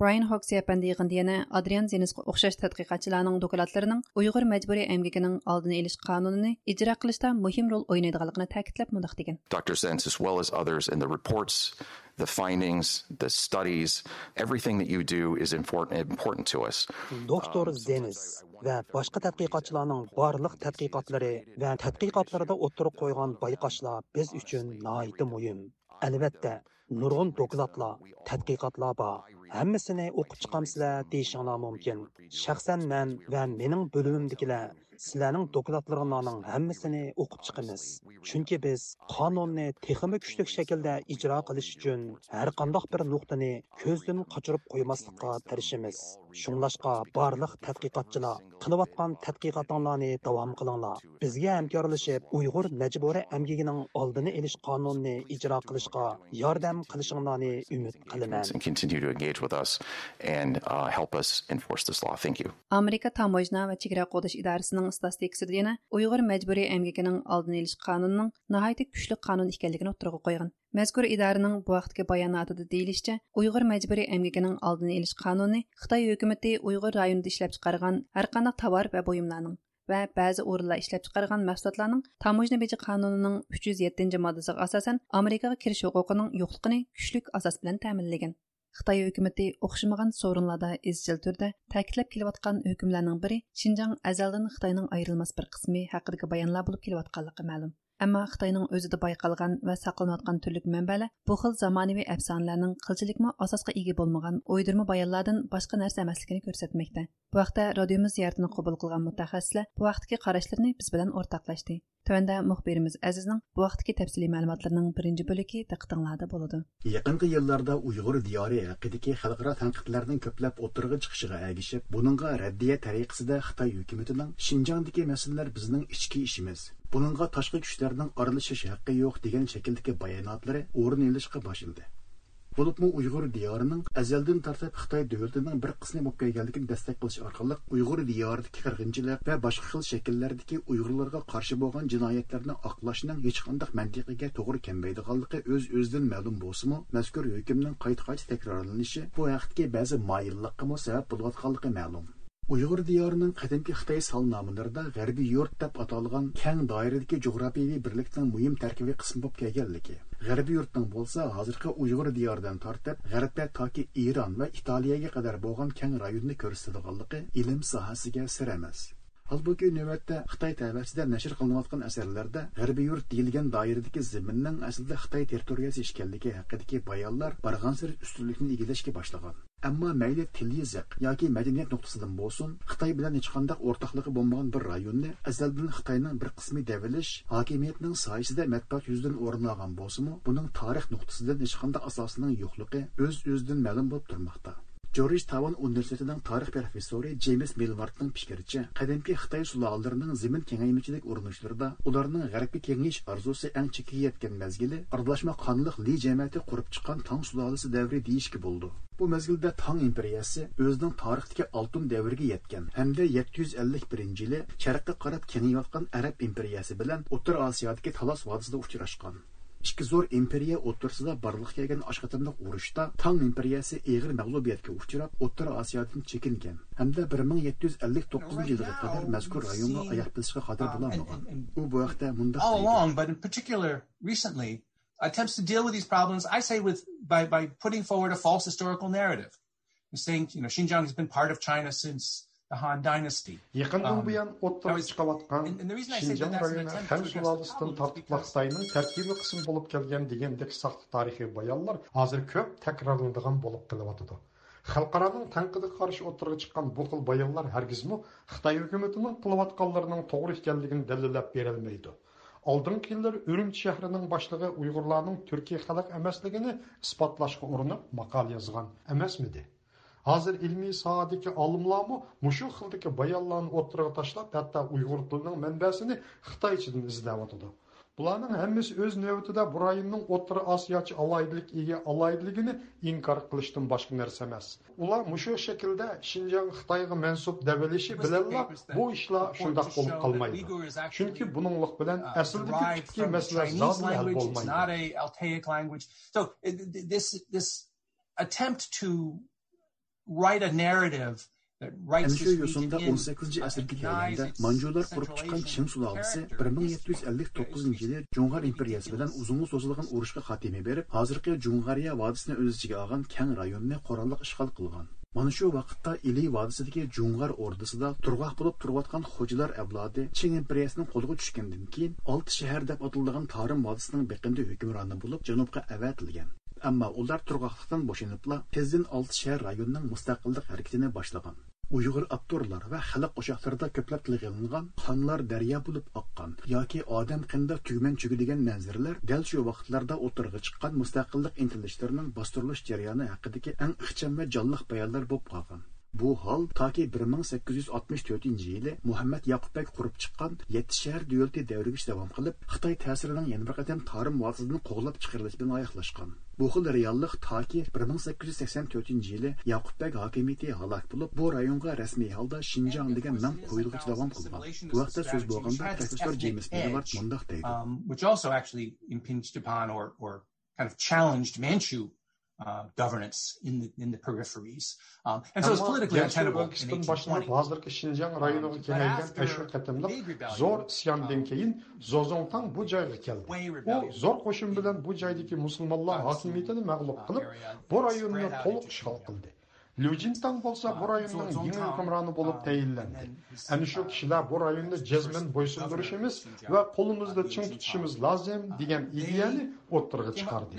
S1: Brian Hawks yapandi yig'indi yana Adrian Zenisga o'xshash tadqiqotchilarning dokladlarining Uyg'ur majburiy emgakining oldini olish qonunini ijro qilishda muhim rol o'ynaydiganligini ta'kidlab mundoq degan.
S11: Dr. Zenz as well as others in the reports the findings, the studies, everything that you do is important, important to us.
S3: Doktor Zenis va boshqa tadqiqotchilarning barliq tadqiqotlari va tadqiqotlarida o'tirib qo'ygan bayqashlar biz uchun nihoyatda muhim. Albatta, nurg'un dokladlar, tadqiqotlar bor. Hammasini o'qib chiqamsizlar deyishinglar mumkin. Shaxsan men va mening bo'limimdagilar sizlarning dokladlaringlarning hammasini o'qib chiqamiz chunki biz qonunni texmi kuchli shaklda ijro qilish uchun har qandoq bir nuqtani ko'zdan qochirib qo'ymaslikqa tirishimiz shunglashqa barliq tadqiqotchilar qilayotgan tadqiqotinglarni davom qilinglar bizga hamkorlashib uyg'ur majburiy amgigining oldini olish qonunni ijro qilishga yordam qilishinglarni umid qilaman
S11: and continue to engage with us and uh, help us enforce this law. Thank you.
S1: amerika tamojna va chegara mazkur idoraning bu vaqtgi bayonotida deyilishicha uyg'ur majburiy emgakining oldini olish qonuni xitoy hukumati uyg'ur rayonida ishlab chiqargan har qanday tovar va buyumlarning va ba'zi o'rinlar ishlab chiqargan mahsulotlarning tamojna beji qonunining uch yuz yettinchi moddasiga asosan amerikaga kirish huquqining yo'qligini kuchlik asos bilan ta'minlagan xitoy hukumati o'xshamagan so'rinlarda izchil turda ta'kidlab kelayotgan hukmlarning biri shinjang azaldan xitoyning ayrilmas bir qismi haqidagi bayonlar bo'lib kelayotganligi ma'lum ammo xitoyning o'zida байқалған ва saqlanayotgan түрлік мәнбәлі бұл хил zamonaviy afsonalarning qilchilikmi асасқа иге болмаған o'ydirma bayonlardan башқа narsa emasligini ko'rsatmoqda bu vaqtda radiomiz ziyoratini qabul qilgan mutaxassislar bu vaqtdagi qarashlarini biz bilan o'rtoqlashdi Төвәндә мөхбирimiz Әзизнең бу вакытки тәфсилий мәгълүматларының беренче бүлеге диqqәтеңләрдә булды.
S14: Якынкы елларда Уйгыр дияры хакыдагы халыкара тәнкыйтьләрнең көпләп отырыгы чыгышыга әгишеп, буныңга рәддия тәрикәсендә Хытай хөкүмәтенең Шинҗаңдагы мәсьәләләр безнең ички ишimiz. Buningga tashqi kuchlarning aralashish haqqi yo'q degan shakldagi bayonotlari o'rin olishga boshlandi. Bulupmu Uyghur diyarının əzəldən tartib Xitay dövlətinin bir qismi bo'lib kelganligini dəstək qilish orqali Uyghur diyoridagi qirg'inchilik va boshqa xil shakllardagi Uyg'urlarga qarshi bo'lgan jinoyatlarni oqlashning hech qanday mantiqiga to'g'ri kelmaydiganligi o'z o'zidan ma'lum bo'lsa-mu, mazkur hukmning qayta-qayta takrorlanishi bu haqdagi ba'zi moyillikqa sabab bo'layotganligi ma'lum. Uyghur diyarının qadimki Xitoy salnomalarida G'arbiy yurt deb atalgan keng doiradagi jug'rofiyaviy birlikning muhim tarkibiy qismi bo'lib kelganligi. G'arbiy yurtning bo'lsa, hozirgi Uyghur diyoridan tortib, g'arbga toki Eron va Italiyaga qadar bo'lgan keng rayonni ko'rsatadiganligi ilm sohasiga sir emas. Halbuki navbatda Xitoy tavasida nashr qilinayotgan asarlarda G'arbiy yurt deyilgan doiradagi zaminning aslida Xitoy territoriyasi ekanligi haqidagi bayonlar bargan sir ustunlikni egallashga Әмма мәйлі тіл зәқ, яки мәдениет нұқтысыдан болсын, Қытай білән ешқандақ ортақлығы болмаған бір районны әзәлден Қытайның бір қысмы дәвіліш, хакимиетнең сайысыда мәтбәт жүзден орынлаған болсы мұ, бұның тарих нұқтысыдан ешқандақ асасының жоқлығы өз-өзден мәлім болып тұрмақта. Джордж Таван университетінің тарих профессоры Джеймс tarix пікірінше, қадимгі Қытай сұлаларының qadimki кеңеймішілік sulolalarining zimin kengaymichilik urinishlarida ularning g'arbga kengayish orzusi eng chekiga yetgan mezgili aralashma qonliq Li jamiyati qurib chiqqan Tang sulolasi davri deyishga bo'ldi. Bu mezgilda Tang imperiyasi o'zining tarixdagi oltin davriga yetgan hamda 751-yili sharqqa qarab kengayotgan Arab imperiyasi bilan O'rta Osiyodagi Talos vodisida uchrashgan. Ikki zo'r imperiya o'rtasida kelgan oshqatimliq urushda tang imperiyasi eg'ir mag'lubiyatga uchrab o'rta osiyodan chekingan hamda bir ming yetti yuz ellik to'qqizinchi yilga qadar mazkur rayonga oyoq bosishga qodir bo'lolmagan u bu munda
S15: all along but in particular recently attempts to deal with these problems i say with by by putting forward a false historical narrative. Saying you know Xinjiang has been part of China since the Han Dynasty.
S16: Якындан буян оттан чыгып аткан Шинжаң районы һәм Сулалыстан тартыплак Сайтының келген дигәндәк сакты тарихи баянлар хәзер көп тәкрарланган булып килеп атыды. Халыкараның тәнкыйгә каршы отырга чыккан бу хил баянлар һәргизме Хытай хөкүмәтенең кылып атканларының тоғры икәнлеген дәлилләп берелмәйди. Мақал? Hozir ilmiy sohadagi olimlarmi mushu xildagi bayonlarni o'ttiraga tashlab hatto uyg'ur tilining manbasini xitoychadan izlayotidi. Bularning hammasi o'z navbatida bu rayonning o'rta osiyochi aloyidlik ega aloyidligini inkor qilishdan boshqa narsa emas. Ular mushu shaklda shinjong xitoyga mansub davilishi bilanla bu ishlar shundoq bo'lib qolmaydi. Chunki buninglik bilan aslidagi tubki masala hal bo'lmaydi.
S15: attempt to write a narrative
S14: Әнә шу yo'sinda 18 asrga kelganda manjular qurib chiqqan Qing sulolasi 1759 yili Жоңғар imperiyasi bilan uzunga so'zilgan urushga xatimi berib, hozirgi Жоңғария vodisini o'z ichiga olgan keng rayonni qurolliq ishg'ol qilgan. Mana shu vaqtda Ili vodisidagi Жоңғар ordisida turg'oq bo'lib turayotgan xo'jalar avlodi Qing imperiyasining qo'liga tushgandan keyin 6 shahar deb ataladigan Tarim vodisining biqindi hukmroni bo'lib janubga avatilgan. Ammo ular turg'oqlikdan bo'shanibla tezdin olti shahar rayonining mustaqillik harakatini boshlagan. uyg'ur aktorlar va xalq qo'shoqlarida ko'plab tilga ilingan qonlar daryo bo'lib oqqan yoki odam qinda tugman chugidigan manzaralar dal shu vaqtlarda o'tirg'i chiqqan mustaqillik intilishlarining bostirilish jarayoni haqidagi eng ixcham va jonliq bayonlar bo'lib qolgan bu hol toki 1864 yili muhammad yoqubbek qurib chiqqan yetti shahar davlati davrigacha davom qilib xitoy ta'sirining yana bir qadam torim vosidan qo'g'lab chiqarilishi bilan oyoqlashgan Bu xil reallıq ta ki 1884-cü ili Yaqubbəg hakimiyyəti halak bulub, bu rayonga rəsmi halda Şinjan degen nam qoyulğuç davam qılğan. Bu vaxtda söz bolğanda professor James Millard mundaq deydi.
S15: Um, which also actually impinged upon or or kind of challenged Manchu Uh, governance in the, in the peripheries. Um, and so it's politically untenable in 1820.
S16: Um, um, Zozon'dan bu cayga geldi. O zor koşun bilen bu caydaki Müslümanlar hakimiyetini uh, mağlup kılıp bu rayonunu toluk şal kıldı. Лючинтан болса bu rayonning yangi hukmroni bo'lib tayinlandi. Ana shu kishilar bu rayonni jazman bo'ysundirishimiz va qo'limizda ching tutishimiz lozim degan ideyani o'ttirg'a chiqardi.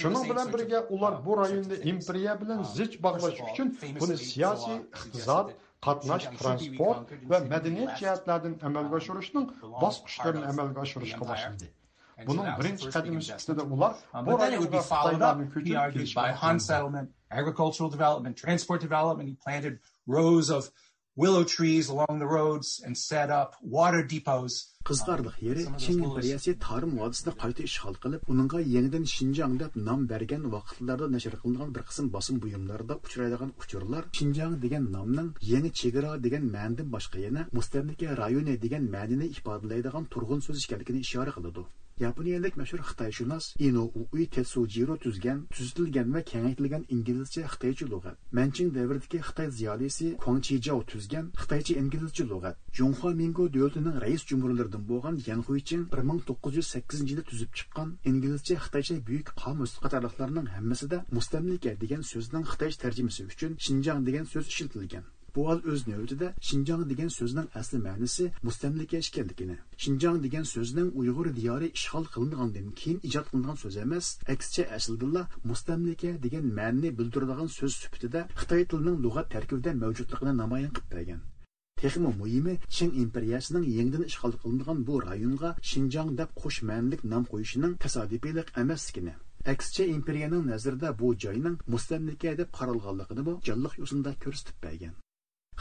S16: Shuning bilan birga ular bu rayonni imperiya bilan zich bog'lash uchun buni siyosiy, iqtisod, qatnash, transport va madaniyat jihatlardan amalga oshirishning bosqichlarini amalga oshirishga boshladi. Buning birinchi qadami sifatida ular bu rayonga
S15: by Han settlement agricultural development, transport development. He planted rows of willow trees along the roads and set up water depots.
S14: Qızlarlıq yeri Çin imperiyası tarım vadisini qayta işgal qılıb, onunğa yeniden Şinjan dep nam bergen vaqtlarda nəşr qılınğan bir qism basım buyumlarda uçuraydığan uçurlar. Şinjan degen namnın yeni çegira degen mənindən başqa yana müstəmlikə rayonu degen mənini ifadələyidigan turğun söz işgalikini işarə qılıdı. Yaponiyalik mashhur xitoyshunos ino ui tetsujiro tuzgan tuzitilgan va kengaytirilgan inglizcha xitoycha lug'at. Manching davridagi xitoy ziyolisi Kong chijao tuzgan xitoycha inglizcha lug'at. Junxo mingo davlatining rais jumhurlaridan bo'lgan yan huiching bir ming to'qqiz yuz sakkizinchi yilda tuzib chiqqan inglizcha xitoycha buyuk qomus qatorliqlarning hammasida mustamlika degan so'zning xitoycha tarjimasi uchun shinjang degan so'z ishlatilgan. Bu hol o'z navbatida Xinjiang degan so'zning asli ma'nosi mustamlika ekanligini, Xinjiang degan so'zning Uyg'ur diyori ishg'ol qilingandan keyin ijod qilingan so'z emas, aksicha aslida mustamlika degan ma'noni bildiradigan so'z sifatida Xitoy tilining lug'at tarkibida mavjudligini namoyon qilib bergan. Texmo muhimi Qing imperiyasining yangidan ishg'ol qilingan bu rayonga Xinjiang deb qo'sh ma'nilik nom qo'yishining tasodifiylik emasligini Aksicha imperiyaning nazarida bu joyning mustamlika deb qaralganligini bu jonliq yo'sinda ko'rsatib bergan.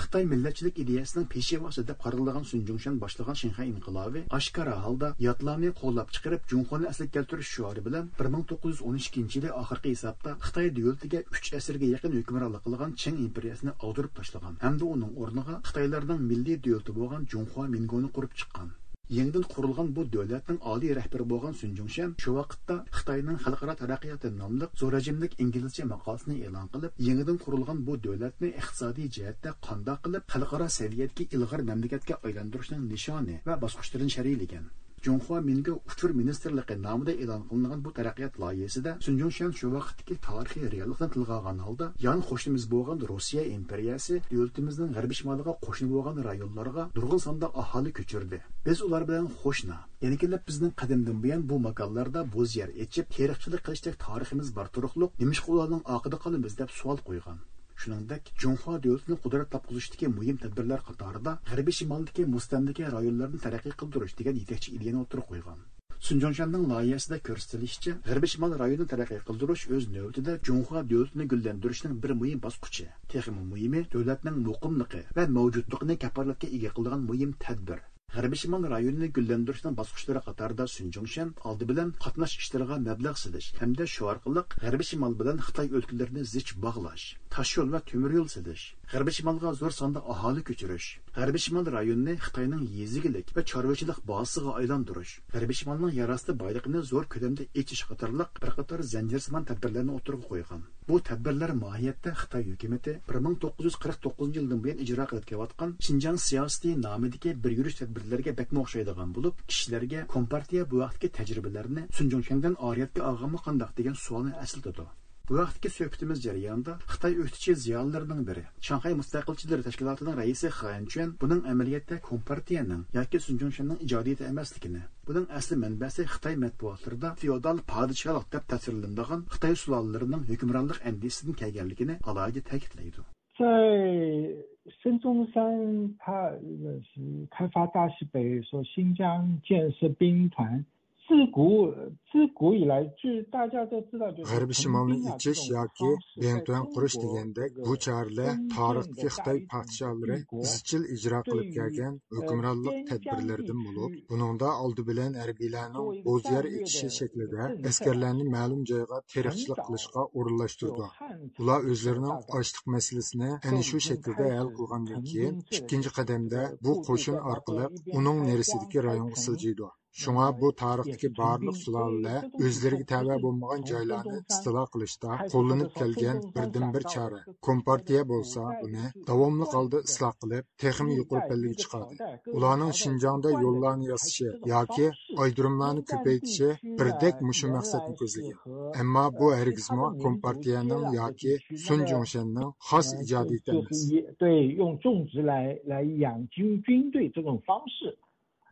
S14: Xitoy millatchilik ideyasining peshevosi deb qaralgan sunjungshan boshlagan shinxay inqilobi oshkora holda yotlarni qo'llab chiqarib junxoni asliga keltirish shiori bilan bir ming to'qqiz yuz o'n ikkinchi yili oxirgi hisobda xitoy davlatiga uch asrga yaqin hukmronlik qilgan ching imperiyasini og'dirib tashlagan hamda uning o'rniga xitoylarning milliy davlati bo'lgan junxo mingoni qurib chiqqan. Yangidan qurilgan bu davlatning oliy rahbari bo'lgan sunjungshan shu vaqtda xitoyning xalqaro taraqqiyoti nomli zo'rajimlik inglizcha maqolasini e'lon qilib yangidan qurilgan bu davlatni iqtisodiy jihatda qandoq qilib xalqaro saviyadagi ilg'or mamlakatga aylantirishning nishoni va bosqichlarini shariylagan Junxua Minga uchur ministerligi nomida e'lon qilingan bu taraqqiyot loyihasida Sunjunshan shu vaqtdagi tarixiy reallikni tilga olgan holda yan qo'shnimiz bo'lgan Rossiya imperiyasi davlatimizning g'arbiy shimoliga qo'shni bo'lgan rayonlarga nurg'un sonda aholi ko'chirdi. Biz ular bilan qo'shna. Yana bizning qadimdan buyon bu makonlarda bo'z yer echib, tarixchilik qilishdek tariximiz bor turuqliq, nimishqa ularning oqida qolamiz deb savol qo'ygan. Shuningdek junxo davlatini qudrat topqizishdagi muhim tadbirlar qatorida g'arbiy shimoldagi mustamlika rayonlarini taraqqiy qildirish degan yetakchi ideyani o'tirib qo'ygan. Sunjongshanning loyihasida ko'rsatilishicha g'arbiy shimol rayonini taraqqiy qildirish o'z navbatida junxo davlatini gullantirishning bir muhim bosqichi. Texmi muhimi davlatning muqimligi va mavjudligini kapolatga ega qiladigan muhim tadbir. G'arbiy shimol rayonini gullantirishning bosqichlari qatorida sunjongshan oldi bilan qatnash ishlariga mablag' silish hamda shu orqali g'arbiy shimol bilan xitoy o'lkalarini zich bog'lash. Tosh yo'l va temir yo'l silish g'arbiy shimolga zo'r sonda aholi ko'chirish. G'arbiy shimol rayonni xitoyning yezigilik va chorvachilik bazasiga aylantirish. G'arbiy shimolning yarasti boyligini zo'r ko'lamda echish qatorliq bir qator zanjirsimon tadbirlarni o'tirg'a qo'ygan. Bu tadbirlar mohiyatda xitoy hukumati bir ming to'qqiz yuz qirq to'qqizinchi yildan buyon ijro qilib kelayotgan shinjang siyosiy nomidagi bir yurish tadbirlarga bakma o'xshaydigan bo'lib kishilarga kompartiya bu vaqtdagi tajribalarni sunjongshandan oriyatga olganmi qandoq degan savolni asl aslatadi bu vaqtdagi suhbatimiz jarayonida xitoy o'qituvchi ziyolilarining biri shanxay mustaqilchilar tashkilotining raisi xanchuan buning amaliyotda kompartiyaning yoki sunjongshanning ijodiyati emasligini buning asli manbasi xitoy matbuotlarida feodal podshohlik deb tasvirlanadigan xitoy sulolalarining hukmronlik andisidan kelganligini alohida ta'kidlaydi
S17: 在孙中山他是开发大西北，说新疆建设兵团。 自古自古以来，据大家都知道，就是
S18: g'arbiy shimolni ichish yoki bentuen qurish degandek bu choralar tarixdagi xitoy podshohlari izchil ijro qilib kelgan hukmronlik tadbirlaridan bo'lib buningda oldi bilan harbiylarning bo'zyer ekishi shaklida askarlarni ma'lum joyga teriqchilik qilishga o'rinlashtirdi ular o'zlarining ochliq masalasini ana shu shaklda hal qilgandan keyin ikkinchi qadamda bu qo'shin orqali uning nerisidagi rayonga siljiydi شۇڭا بۇ تارىختىكى بارلىق سۇلالىلەر ئۆزلىرىگە تەۋە بولمىغان جايلارنى ئىستىلا قىلىشتا قوللىنىپ كەلگەن بىردىنبىر چارە. كومپارتىيە بولسا بۇنى داۋاملىق ھالدا ئىسلاھ قىلىپ، تېخىمۇ يۇقىرى پەللىگە چىقاردى. ئۇلارنىڭ شىنجاڭدا يوللارنى ياسىشى ياكى ئايدۇرۇملارنى كۆپەيتىشى biردەك مۇشۇ مەقسەتنى كۆزلىگەن. ئەمما بۇ ھەرگىزمۇ كومپارتىيەنىڭ ياكى سۇن جۇڭشەننىڭ خاس ئىجادىيىتى ئەمەس.
S17: 对，用种植来来养精军队这种方式，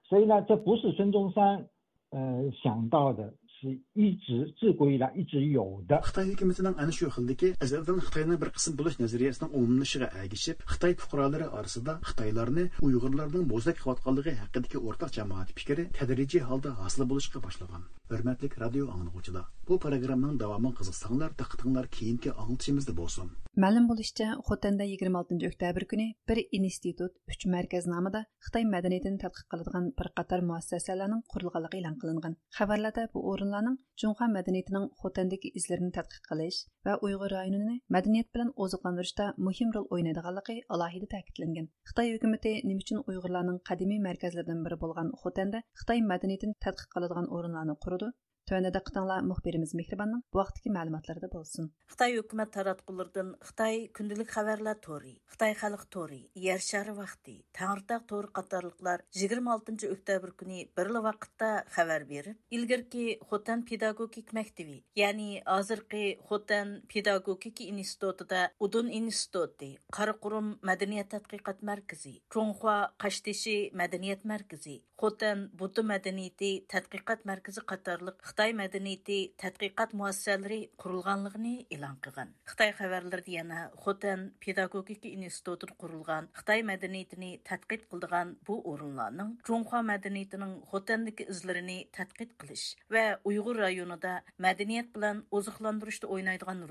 S17: 所以呢，这不是孙中山呃想到的，是一直自古以来一直有的。
S14: Xitoy hukumatining ana shu xildagi azaldan Xitoyning bir qism bo'lish nazariyasining umumlashishiga ergishib, Xitoy fuqarolari orasida Xitoylarni Uyg'urlarning bo'zlak qilayotganligi haqidagi o'rtaq jamoat fikri tadrijiy holda hosil bo'lishga boshlagan. Hurmatli radio anglovchilar, bu programmaning davomini qiziqsanglar, taqtinglar keyingi anglitishimizda bo'lsin.
S1: Ma'lum bo'lishicha, Xotanda 26 oktyabr kuni bir institut, 3 markaz nomida Xitoy madaniyatini tadqiq qiladigan bir qator muassasalarning qurilganligi e'lon qilingan. Xabarlarda bu o'rinlar ئالىملارنىڭ جۇڭخۇا madaniyatining Xotandagi izlarini tadqiq qilish va Uyg'ur rayonini madaniyat bilan ئوزۇقلاندۇرۇشتا muhim rol ئوينايدىغانلىقى alohida ta'kidlangan. Xitoy hukumatı nima uchun Uyg'urlarning قەدىمىي markazlaridan biri bo'lgan Xotanda Xitoy madaniyatini tadqiq qiladigan o'rinlarni qurdi Төвәндә диққатыңлар мөхбирimiz Мехрибанның bu вакытки мәгълүматларында булсын.
S19: Xitoy hukumat taratqulardan Xitoy kundalik xabarlar tori, Xitoy xalq tori, Yer shari vaqti, Tangirtaq tori qatorliqlar 26 oktyabr kuni birli vaqtda xabar berib, ilgirki Xotan pedagogik maktabi, ya'ni hozirgi Xotan pedagogik institutida Udun instituti, Qaraqurum madaniyat tadqiqot markazi, Cho'ngxua Qashtishi madaniyat markazi, Xotan Butu madaniyati tadqiqot markazi Қытай мәдениеті тәтқиқат мؤассисәләре құрылғанлығыны илан қыған. Хытай хәбәрләрендә яна Хотен педагогика институтын құрылған Хытай мәдениетіні тадқиқ кылдыган бу орынларның Чуңха мәдениетінің Хотандагы изләрен тадқиқ қылыш ва Уйгыр районында мәдәният белән озыкландырышта уйнайдыган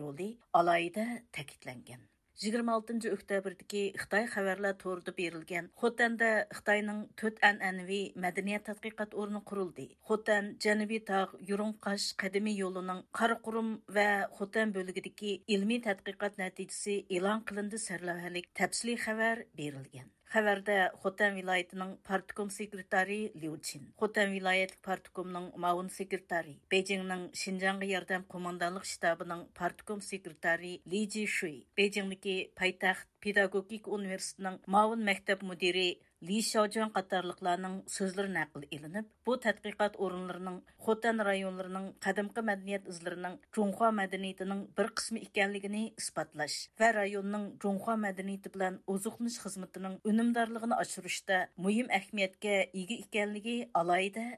S19: алайда тәкитләнгән. 26 октябрьдәге Хытай хәбәрләр турында берилгән. Хотанда Хытайның 4 әнәнәви мәдәният тадқиқат орны курылды. Хотан Җәнүби таг, Юрункаш кадими юлының Каракурум ва Хотан бөлегидәге илми тадқиқат нәтиҗәсе элан кылынды сәрләһәлек тәфсилий хәбәр берилгән. Хәбәрдә Хотан вилайтының партком секретары Лиу Чин, Хотан вилаятлык парткомның мауын секретары, Бейҗиңнең Шинжанғы ярдам командалық штабының партком секретары Ли Джи Шуй, Бейҗиңдәге пайтахт педагогик университетінің мауын мәктәп мүдері Ли Шаожан қатарлықларның сөздері нақыл елініп, бұл тәтқиқат орынларының Хотан районларының қадымқы мәдениет ұзларының Жоңхуа мәдениетінің бір қысмы екенлігіне ispatlаш вәр районның Жоңхуа мәдениеті білән ұзықныш xizmatining unumdorligini ашырышта мұйым ahamiyatga ega ekanligi alohida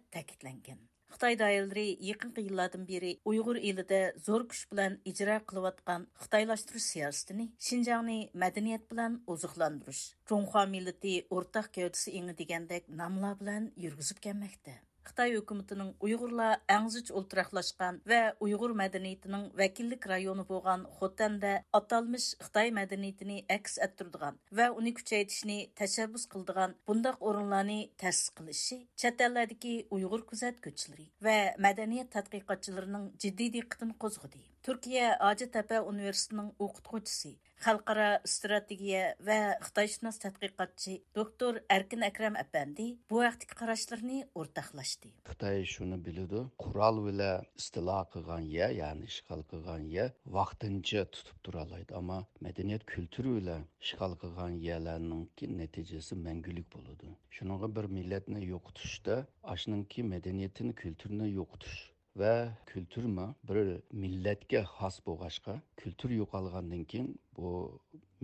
S19: Қытай дайылдыры екін қиылладың бері ұйғыр елді зор күш білән ижіра қылуатқан Қытайлаштыру сиястыны, Шинжаңны мәдіниет білән ұзықландырыш. Чонхуа милеті ортақ кәудісі еңі дегендек намла білән үргізіп кәмәкті. Қытай үкіметінің ұйғырла әңзіч ұлтырақлашқан вә ұйғыр мәдениетінің вәкіллік районы болған Хотәнді аталмыш Қытай мәдениетіні әкс әттірдіған вә уни күчәйтішіні тәшәббүс қылдыған бұндақ орынланы тәсіс қылышы чәтәлләрдікі ұйғыр күзәт көчілері вә мәдениет тәтқиқатчыларының жиддейді қытын қозғыды. Qo'zg'adi. Turkiya Tepe Üniversitesining o'qituvchisi, xalqaro strategiya va xitoyshunos tadqiqotchi doktor Erkin Akram apandi bu vaqtdagi qarashlarini o'rtoqlashdi.
S20: Xitoy shuni biladi, qurol bilan istilo qilgan yer, ya'ni ishg'ol qilgan yer vaqtincha tutib tura oladi, ammo madaniyat kulturi bilan ishg'ol qilgan yerlarning natijasi mangulik bo'ladi. Shuninga bir millatni yo'qotishda, ashninki madaniyatini, kulturini yo'qotish va kulturma bir millatga xos bo'lg'ashqa kultur yo'qolgandan keyin bu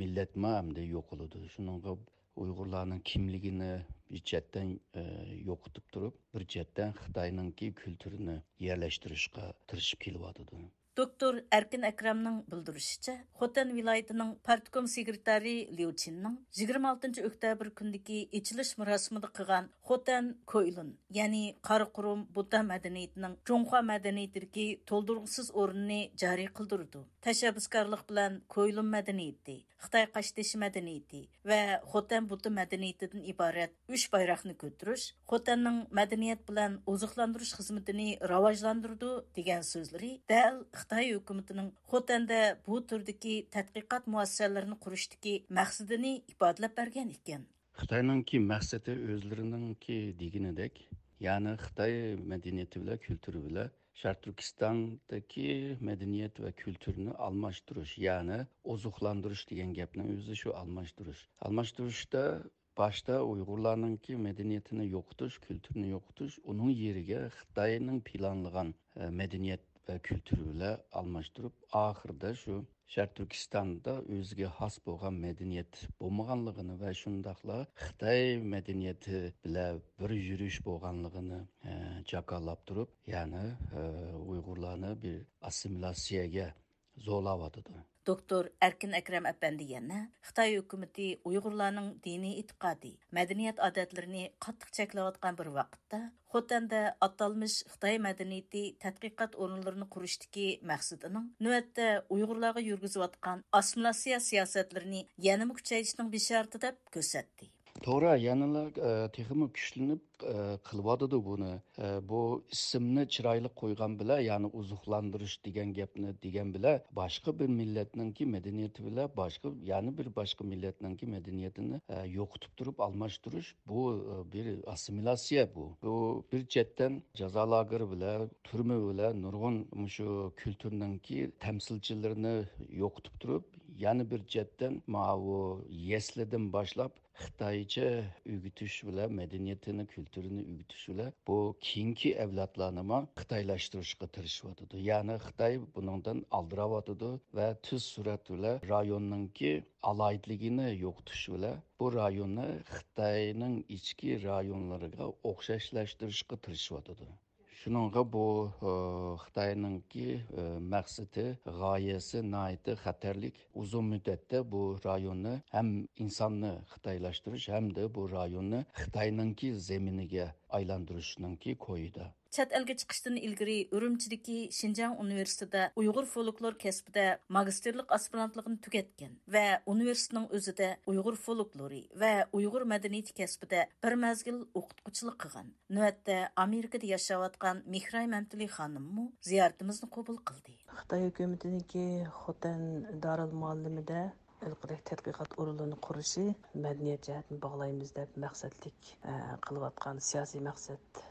S20: millatma hamda yo'qoladi. Shuninga uyg'urlarning kimligini bir chetdan e, yo'qotib turib bir chetdan xitoyninki kulturini yerlashtirishga tirishib kelyotidi
S19: Доктор Әркін Әкрамның білдірішіше, Хотен вилайтының партком секретари Леучинның 26 октябр күндікі ечіліш мұрасымыды қыған Хотен Көйлін, яғни Қарықұрым Будда мәдениетінің Жоңға мәдениетірге толдырғысыз орынны жари қылдырды. Тәшәбіскарлық білән Көйлін мәдениеті, Қытай қаштеші мәдениеті вә Хотен Будда мәдениетідің ибарет үш байрақны көтіріш, Хотенның мәдениет білән озықландырыш қызметіні раважландырды деген сөзлері дәл Xitoy hukumatining Xotanda bu turdagi tadqiqot muassasalarini qurishdagi maqsadini ifodalab bergan ekan.
S20: Xitoyningki maqsadi o'zlarininki deganidek, ya'ni Xitoy madaniyati bilan kulturi bilan Şərq Türkistandakı mədəniyyət və kültürünü almashtırış, yəni ozuqlandırış degan gapning o'zi shu almashtirish. Almashtirishda boshda Uyg'urlarningki madaniyatini yo'qotish, kulturini yo'qotish, uning yeriga Xitoyning planlagan e, madaniyat va kültürüyle bilan almashtirib oxirida shu sharq turkistonda o'ziga xos bo'lgan madaniyat bo'lmaganligini va shundoqla xitoy madaniyati bilan bir yurish bo'lganligini e, jakolab turib ya'ni e, uyg'urlarni bir assimilyatsiyaga zo'rlayotidi
S19: Доктор Әркин Әкрәм әпәнди яна Хытай хөкүмәте уйгырларның дини итиқади, мәдәният адатларын каттык чәкләп аткан бер вакытта Хотанда аталмыш Хытай мәдәнияте тадқиқат орынларын курыштагы максатының нәвәттә уйгырларга йөргизеп аткан ассимиляция сиясәтләрен янымы күчәйтишнең бишарты дип.
S20: To'g'ri yanala e, texmi kuchlanib e, qilyotidi buni. E, bu ismni chiroyli qo'ygan bilan ya'ni uzuqlantirish degan gapni degan bilan boshqa bir millatninki madaniyati bilan boshqa ya'ni bir boshqa millatninki madaniyatini yo'qotib turib almashtirish bu bir assimilyatsiya bu. Bu bir chetdan jazo lageri bilan turma bilan nurg'un shu kulturninki tamsilchilarini yo'qotib turib yana bir jihatdan mavu yeslidan boshlab xitoycha o'gitish bilan madaniyatini kulturini o'gitish bilan bu keyingi avlodlarni xitoylashtirishga tirishyotidi ya'ni xitoy buningdan aldirayotidi va tuz surat bilan rayonninki alayidligini yo'qotish bilan bu rayonni xitoyning ichki rayonlariga o'xshashlashtirishga tirishyotidi shuninga bu e, xitoyningki e, maqsadi g'oyasi naiti xatarlik. Uzun muddatda bu rayonni ham insonni xitoylashtirish hamda bu rayonni xitoyningki zeminiga aylantirishninki ko'yida.
S19: Чат әлгә чыгыштан илгәри Үрümчидәге Шинҗаң университетында уйгыр фольклор кәсбидә магистрлык аспирантлыгын түгәткән ва университетның үзендә уйгыр фольклоры ва уйгыр мәдәнияте кәсбидә бер мәзгил укытучылык кылган. Нәвәттә Америкада яшәп аткан Михрай Мәмтили ханым мо зияртымызны кабул кылды.
S21: Хытай хөкүмәтенеке Хотан Дарыл муаллимидә ilqidek tadqiqot o'rinlarini qurishi madaniyat jihatini bog'laymiz deb maqsadlik qilayotgan siyosiy maqsad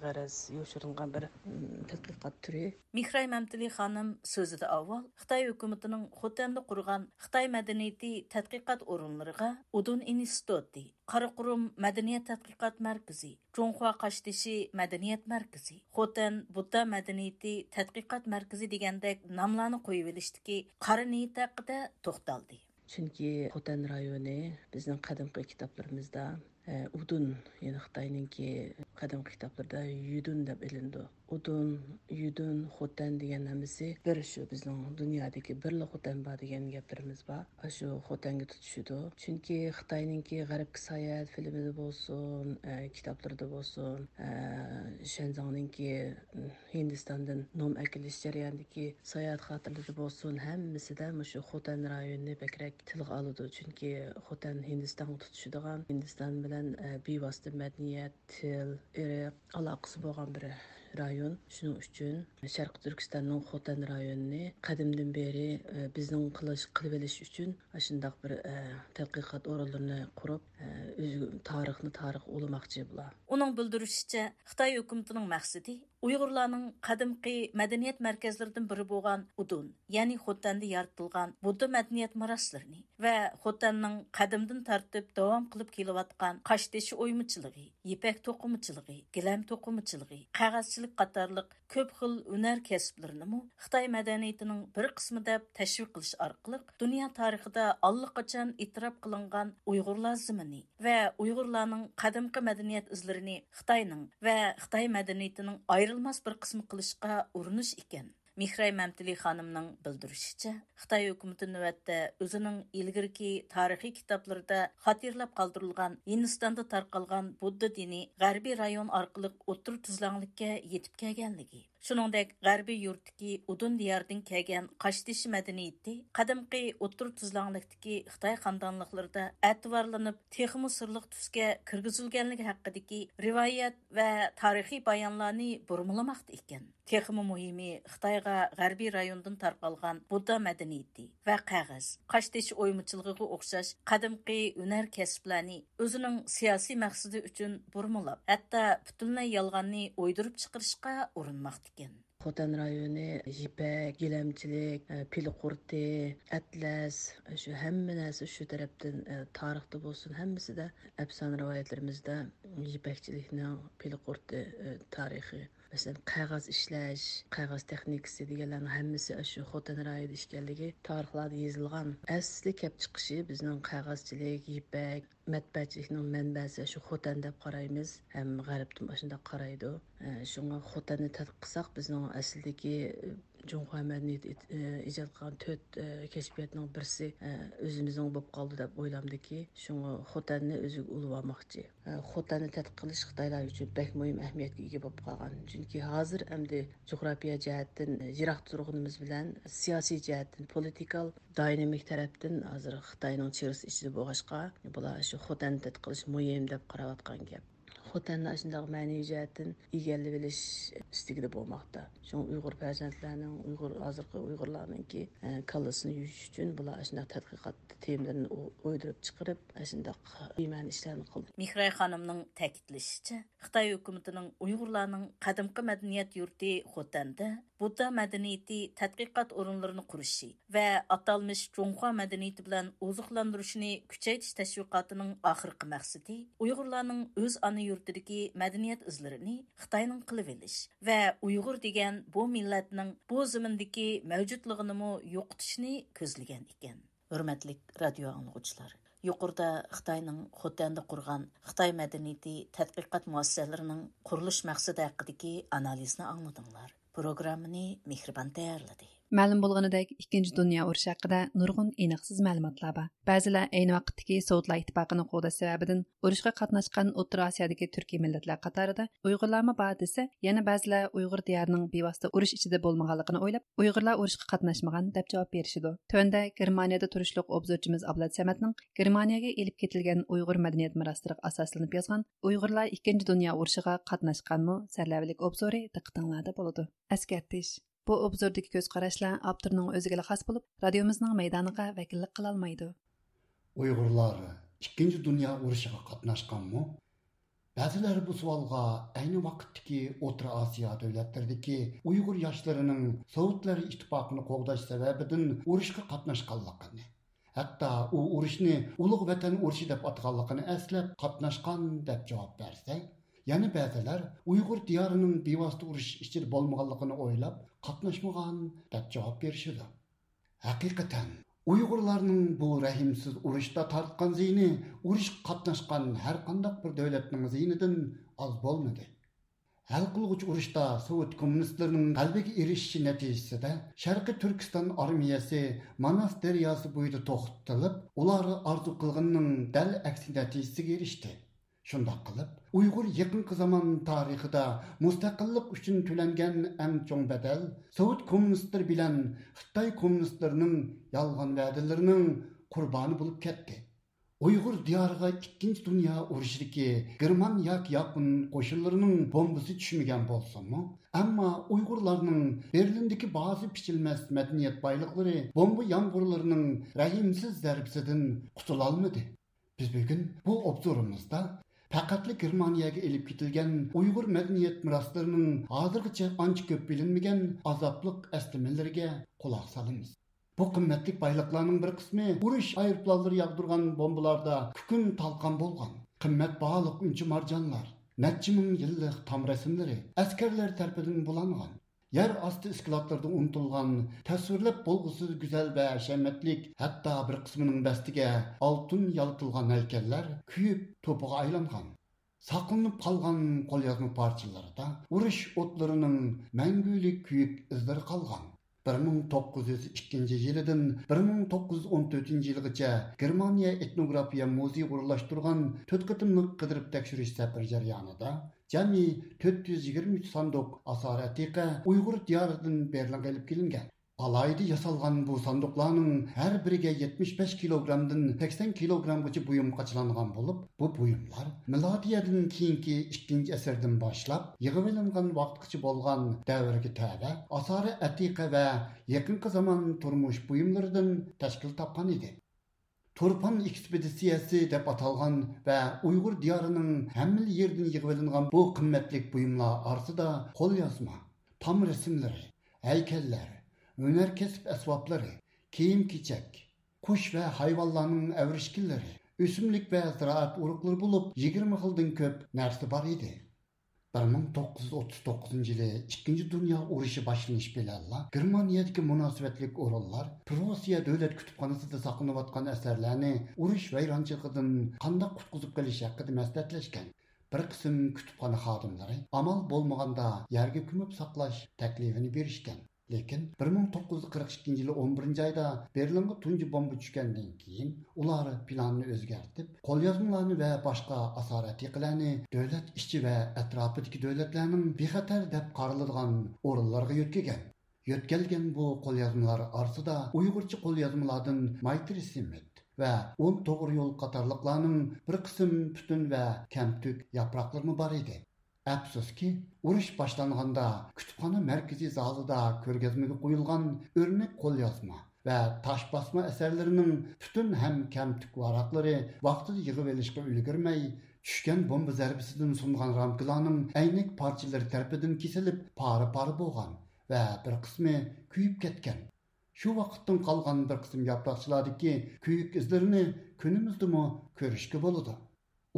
S21: ғараз ешірілген бір тәтқиқат түрі.
S19: Михрай Мәмтили ханым сөзіде авал Қытай үкіметінің Хотенді құрған Қытай мәдениеті тәтқиқат орынларыға Удун институты, Қарақұрым мәдениет тәтқиқат мәркізі, Чонхуа Қаштеші мәдениет мәркізі, Хотен Будда мәдениеті тәтқиқат мәркізі дегендек намланы қойып еліштікі қары ниет хақыда тоқталды.
S21: Чөнки Хотен районы біздің қадымғы кітапларымызда э, Удун, яғни Қытайның qadimgi kitoblarda yudun deb ilindi. Udun yudun xotan degan hammasi bir shu bizning dunyodagi birla xotan bor degan gaplarimiz bor. Shu xotanga tutishidi chunki xitoyninki g'arbga sayohat filmida bo'lsin e, kitoblarda bo'lsin e, shanzongninki e, hindistondan nom akilish jarayonidagi sayohat xotirlari bo'lsin hammasida shu xotan rayonini bakrak tilga oladi chunki xotan hindistonga tutishadigan hindiston bilan bevosita madaniyat til ірі алақысы болған бір район шуның үчүн шаркы түркистандын хотан районуну кадимден бери биздин кылыш кылып алыш үчүн ушундак бир тадқиқат орунларын куруп тарихны тарих уламакчы була
S19: оның билдиришичә қытай хөкүмәтенең максаты maqsadi uyg'urlarning qadimgi madaniyat markazlaridan biri bo'lgan udun ya'ni xotanda yaratilgan budda madaniyat meroslarini va xotanning qadimdan tartib davom qilib kelayotgan qashdeshi o'ymichiligi ipak to'qimichiligi gilam to'qimichiligi qog'ozchilik qatorliq ko'p xil hunar kasblarini xitoy madaniyatining bir qismi deb tashviq qilish orqali dunyo tarixida allaqachon e'tirof qilingan uyg'urlar zimini va uyg'urlarning qadimgi madaniyat izlarini xitoyning va xitoy madaniyatining ayrilmas bir qismi qilishga urinish ekan Mihray Мәмтили ханымның bildirishicha, Xitoy hukumati navbatda o'zining ilgirki tarixiy kitoblarida xotirlab qoldirilgan Hindistonda tarqalgan Budda dini g'arbiy rayon orqali o'tir tuzlanlikka yetib kelganligi Шуныңдәк ғарби юрттыки удын диярдың кәген қаштиш мәдениетті қадымқи отыр тұзлаңлықтыки Қытай қанданлықларда әтварланып техімі сырлық түске кіргізілгенлігі хаққыдыки ривайет вә тарихи баянланы бұрмыламақты екен. Техімі мұхими Қытайға ғарби райондың тарқалған Будда мәдениетті вә қағыз. Қаштиш оймычылғығы оқшаш қадымқи үнәр кәсіпләні өзінің сияси мәқсіді үшін бұрмылап, әтті бүтінләй ялғанны ойдырып шықырышқа орынмақты ekan
S21: xotan rayoni ipak gilamchilik pil qurti atlas shu hamma narsa shu tarafdan tarixda bo'lsin. Hammasida afsona rivoyatlarimizda ipakchilikning pil qurti tarixi masalan qog'oz ishlash qog'oz texnikasi deganlarni hammasi shu xotan rayonida ishganligi tarixlarda yozilgan. Asli kelib chiqishi bizning qog'ozchilik ipak matbaachilikning manbasi shu xotan deb qaraymiz. Ham g'arbdan shundoq qaraydi shunga xotanni tadqiq qilsak bizning aslidagi Жоңға мәдениет e, ijod qilgan to'rt e, kashfiyotning birisi e, o'zimizning bo'lib qoldi deb o'ylamdiki shunga xotanni o'ziga ulib olmoqchi. Xotanni tadqiq qilish xitoylar uchun bak muhim ahamiyatga ega bo'lib qolgan. Chunki hozir endi jug'rofiya jihatdan yiroq turganimiz bilan siyosiy jihatdan politikal dynamik tarafdan hozir xitoyning chirisi ichida bo'lg'achqa bular shu xotanni tadqiq qilish muhim deb qarayotgan gap. خوتەننى ئاشۇنداق مەنىۋى جەھەتتىن ئىگەلىۋېلىش ئۈستىگىدە بولماقتا شۇڭا ئۇيغۇر پەرزەنتلەرنىڭ ئۇيغۇر ھازىرقى қалысын كاللىسىنى يۇيۇش uchun bular ashundaq tədqiqat temalarını o'ydirib chiqarib ashundaq bema'ni ishlarni qildi
S19: mehray xonimning ta'kidlashicha xitoy hukumatining uyg'urlarning qadimgi madaniyat yurti Будда мәдәнияти тәтқиқат орынларыны құрышы вә аталмыш Жоңхуа мәдінееті білән узыкландырушны kuchaytish тәшвиқатының ақырқы максаты ұйғырланың өз аны юрттырігі мәдінеет ұзларыны Қытайның кылып элиш вә ұйғыр деген бұл милләтнең бұл зіміндікі мәҗүдлыгын мо юктышны көзлегән икән. Радио аңлаучылар, Юқорда Хытайның Хотенді құрған programmani Mihriban değerledi.
S1: Мәлім болғанidek ikkinchi dunyo urushi haqida nurg'un aniqsiz ma'lumotlar bor. Ba'zilar ayni vaqtdagi sovetlar ittifoqini qo'llash sababidan urushga qatnashgan o'rta osiyodagi turkiy millatlar qatorida uyg'urlarmi bor desa yana ba'zilar uyg'ur diyarining bevosita urush ichida bo'lmaganligini o'ylab uyg'urlar urushga qatnashmagan deb javob berishidi tuanda germaniyada turishliq obzorchimiz ablat samatning germaniyaga elib ketilgan uyg'ur madaniyat meroslariga asoslanib yozgan uyg'urlar ikkinchi dunyo urushiga qatnashganmi? sarlavlik obzori diqqatinglarda bo'ladi askartish. Bu obzordaki göz qarashla avtorning o'ziga xos bo'lib, radiomizning maydoniga vakillik qila olmaydi.
S22: Uyg'urlar 2-chi dunyo urushiga qatnashganmi? Ba'zilar bu savolga ayni vaqtdagi O'rta Osiyo davlatlaridagi Uyg'ur yoshlarining Sovetlar ittifoqini qo'llash sababidan urushga qatnashganligini, hatto u urushni ulug' vatan urushi deb atganligini aslab qatnashgan deb javob bersak, yana ba'zilar Uyg'ur diyorining bevosita urush ichida bo'lmaganligini o'ylab, qatnashmagan deb javob berishadi. Haqiqatan uyg'urlarning bu rahimsiz urushda tortgan ziyni urush qatnashgan har qanday bir davlatning ziynidan oz bo'lmadi. Hal qilg'uch urushda sovet kommunistlarining qalbiga erishishi natijasida sharqiy turkiston armiyasi manas daryosi bo'yida to'xtatilib ular orzu qilganning dal aksi natijasiga erishdi. Шундак қылып, Уйгур якынкы заман тарихида мустақиллик үшін төлөнгөн эң чоң бадал Совет коммунисттер менен Кытай коммунисттеринин ялган вәдилеринин курбаны болуп кетти. Уйгур диярга 2-нче дүйнө урушындагы Герман яки Япон кошунларынын бомбасы түшмөгөн болсонму, амма уйгурлардын Берлиндеги баазы пичилмес мәдениет байлыклары бомба яңгырларынын рахимсиз зарбисиден кутула алмады. Biz bugün bu obzorumuzda faqatli Germaniyaga elib ketilgan Uyg'ur madaniyat meroslarining hozirgacha ancha ko'p bilinmagan azobliq eslamalariga quloq solamiz. Bu qimmatli baylıqlarning bir qismi urush aeroplanlari yağdırgan bombalarda kükün talqan bo'lgan. Qimmat bağlıq unchi marjonlar, necha ming yillik tam rasmlari askarlar tarafidan bulangan. Yer asti iskilotlarda unutilgan tasvirlab bo'lg'usiz go'zal va hashamatlik hatto bir qismining bastiga oltin yaltilgan haykallar kuyib to'piga aylangan. saqlanib qolgan qo'lyozma parchalarida urush o'tlarining mangulik kuyib izlari qolgan 1902 yilidan 1914 yilgacha Germaniya etnografiya muzeyi o'rinlashtirgan 4 qatimliq qidirib tekshirish safar jarayonida jami 423 sanduq asar atiqa Uyg'ur diyoridan Berlinga olib kelingan. Alayda yasalgan bu sanduqlarning har biriga 75 kilogramdan 80 kilogramgacha buyum qachilangan bo'lib, bu buyumlar milodiyadan keyingi 2 asrdan boshlab yig'ilingan vaqtgacha bo'lgan davrga tabi asari atiqa va yaqinqi zamon turmush buyumlaridan tashkil topgan edi. Турпан экспедициясы деп аталған вә Уйғур диярының әміл ердің йыгып бұл қымметлік бұйымла арсы арасында қол язма, там рәсемләре, әйкәлләр, һөнәр кесп әсваплары, кием-кичәк, куш вә хайванларның әвришкилләре, үсемлек бә зираат урыклары болып, 20 хилдән көп нәрсі бар еді. 1939 yılı 2. Dünya Uruşu başlanış bilenler, Germaniyadaki münasebetlik orallar, Prusya Devlet Kütüphanası'da saklanıvatkan eserlerini uruş vayrancılıkından kanda kutkuzup geliş hakkında mesletleşken, bir qism kutubxona xodimlari amal bo'lmaganda yerga ko'mib saqlash taklifini berishgan lekin 1942 yili 11 oyda berlinga tunji bomba tushgandan keyin ular planni o'zgartib qo'lyozmalarni va boshqa asoratiqlarni davlat ichi va atrofidagi davlatlarning bexatar deb qaraladigan o'rinlarga yo'tkagan. Yo'tkalgan bu qo'lyozmalar orasida uyg'urcha qo'lyozmalardan maytri va o'n to'g'ri yo'l qatorliqlarning bir qism butun va kamtuk yaproqlarmi bor edi. Ko'rgazmaga qo'yilgan o'rnak qo'lyozma va tosh bosma asarlarining butun ham kamtuk varaqlari vaqtida yig'ib olishga ulgurmay tushgan bomba zarbisidan sungan ramkalarning aynak parchalari tarafidan kesilib pora pora bo'lgan va bir qismi kuyib ketgan shu vaqtdan qolgan bir qism yaproqchilardagi kuyik izlarini kunimizdami ko'rishga bo'ladi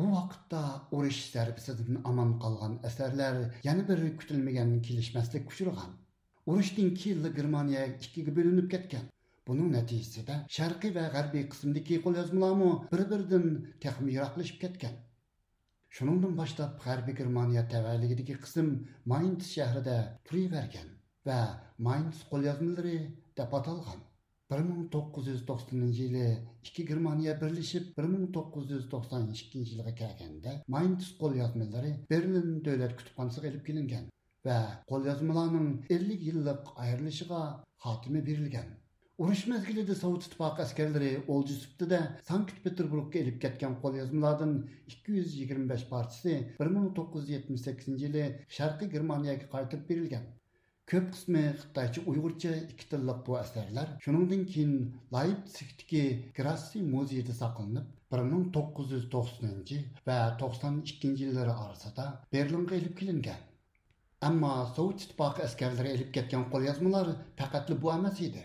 S22: u vaqtda urush zarbisidan omon qolgan asarlar yana bir kutilmagan kelishmaslik uchirgan urushdan keyin germaniya ikkiga bo'linib ketgan. Buning natijasida sharqiy va g'arbiy qismdagi qo'lyozmalarmi bir biridan yiroqlashib ketgan. Shuningdan boshlab g'arbiy germaniya tavalligidagi qism mayns shahrida turavergan va mayns qo'lyozmalari deb atalgan. 1990 yılı iki Germaniya birleşip 1992 yılga kelgende Mainz qo'lyozmalari Berlin davlat kutubxonasiga olib kelingan va qo'lyozmalarning 50 yillik ayrilishiga xotimi berilgan. Urush mezgilida Sovet ittifoqi askarlari o'lji sifatida Sankt-Peterburgga elib ketgan qo'lyozmalardan 225 parchasi 1978 yili Sharqiy Germaniyaga qaytarib berilgan. Көп qismi Xitoycha Uyg'urcha ikki tilliq bu asarlar shuningdan keyin Leipzigdagi Grassi muzeyida saqlanib, 1990 va 92 yillari orasida Berlinga olib kelingan. Ammo Sovet ittifoqi askarlari elib ketgan qo'lyozmalar faqat bu emas edi.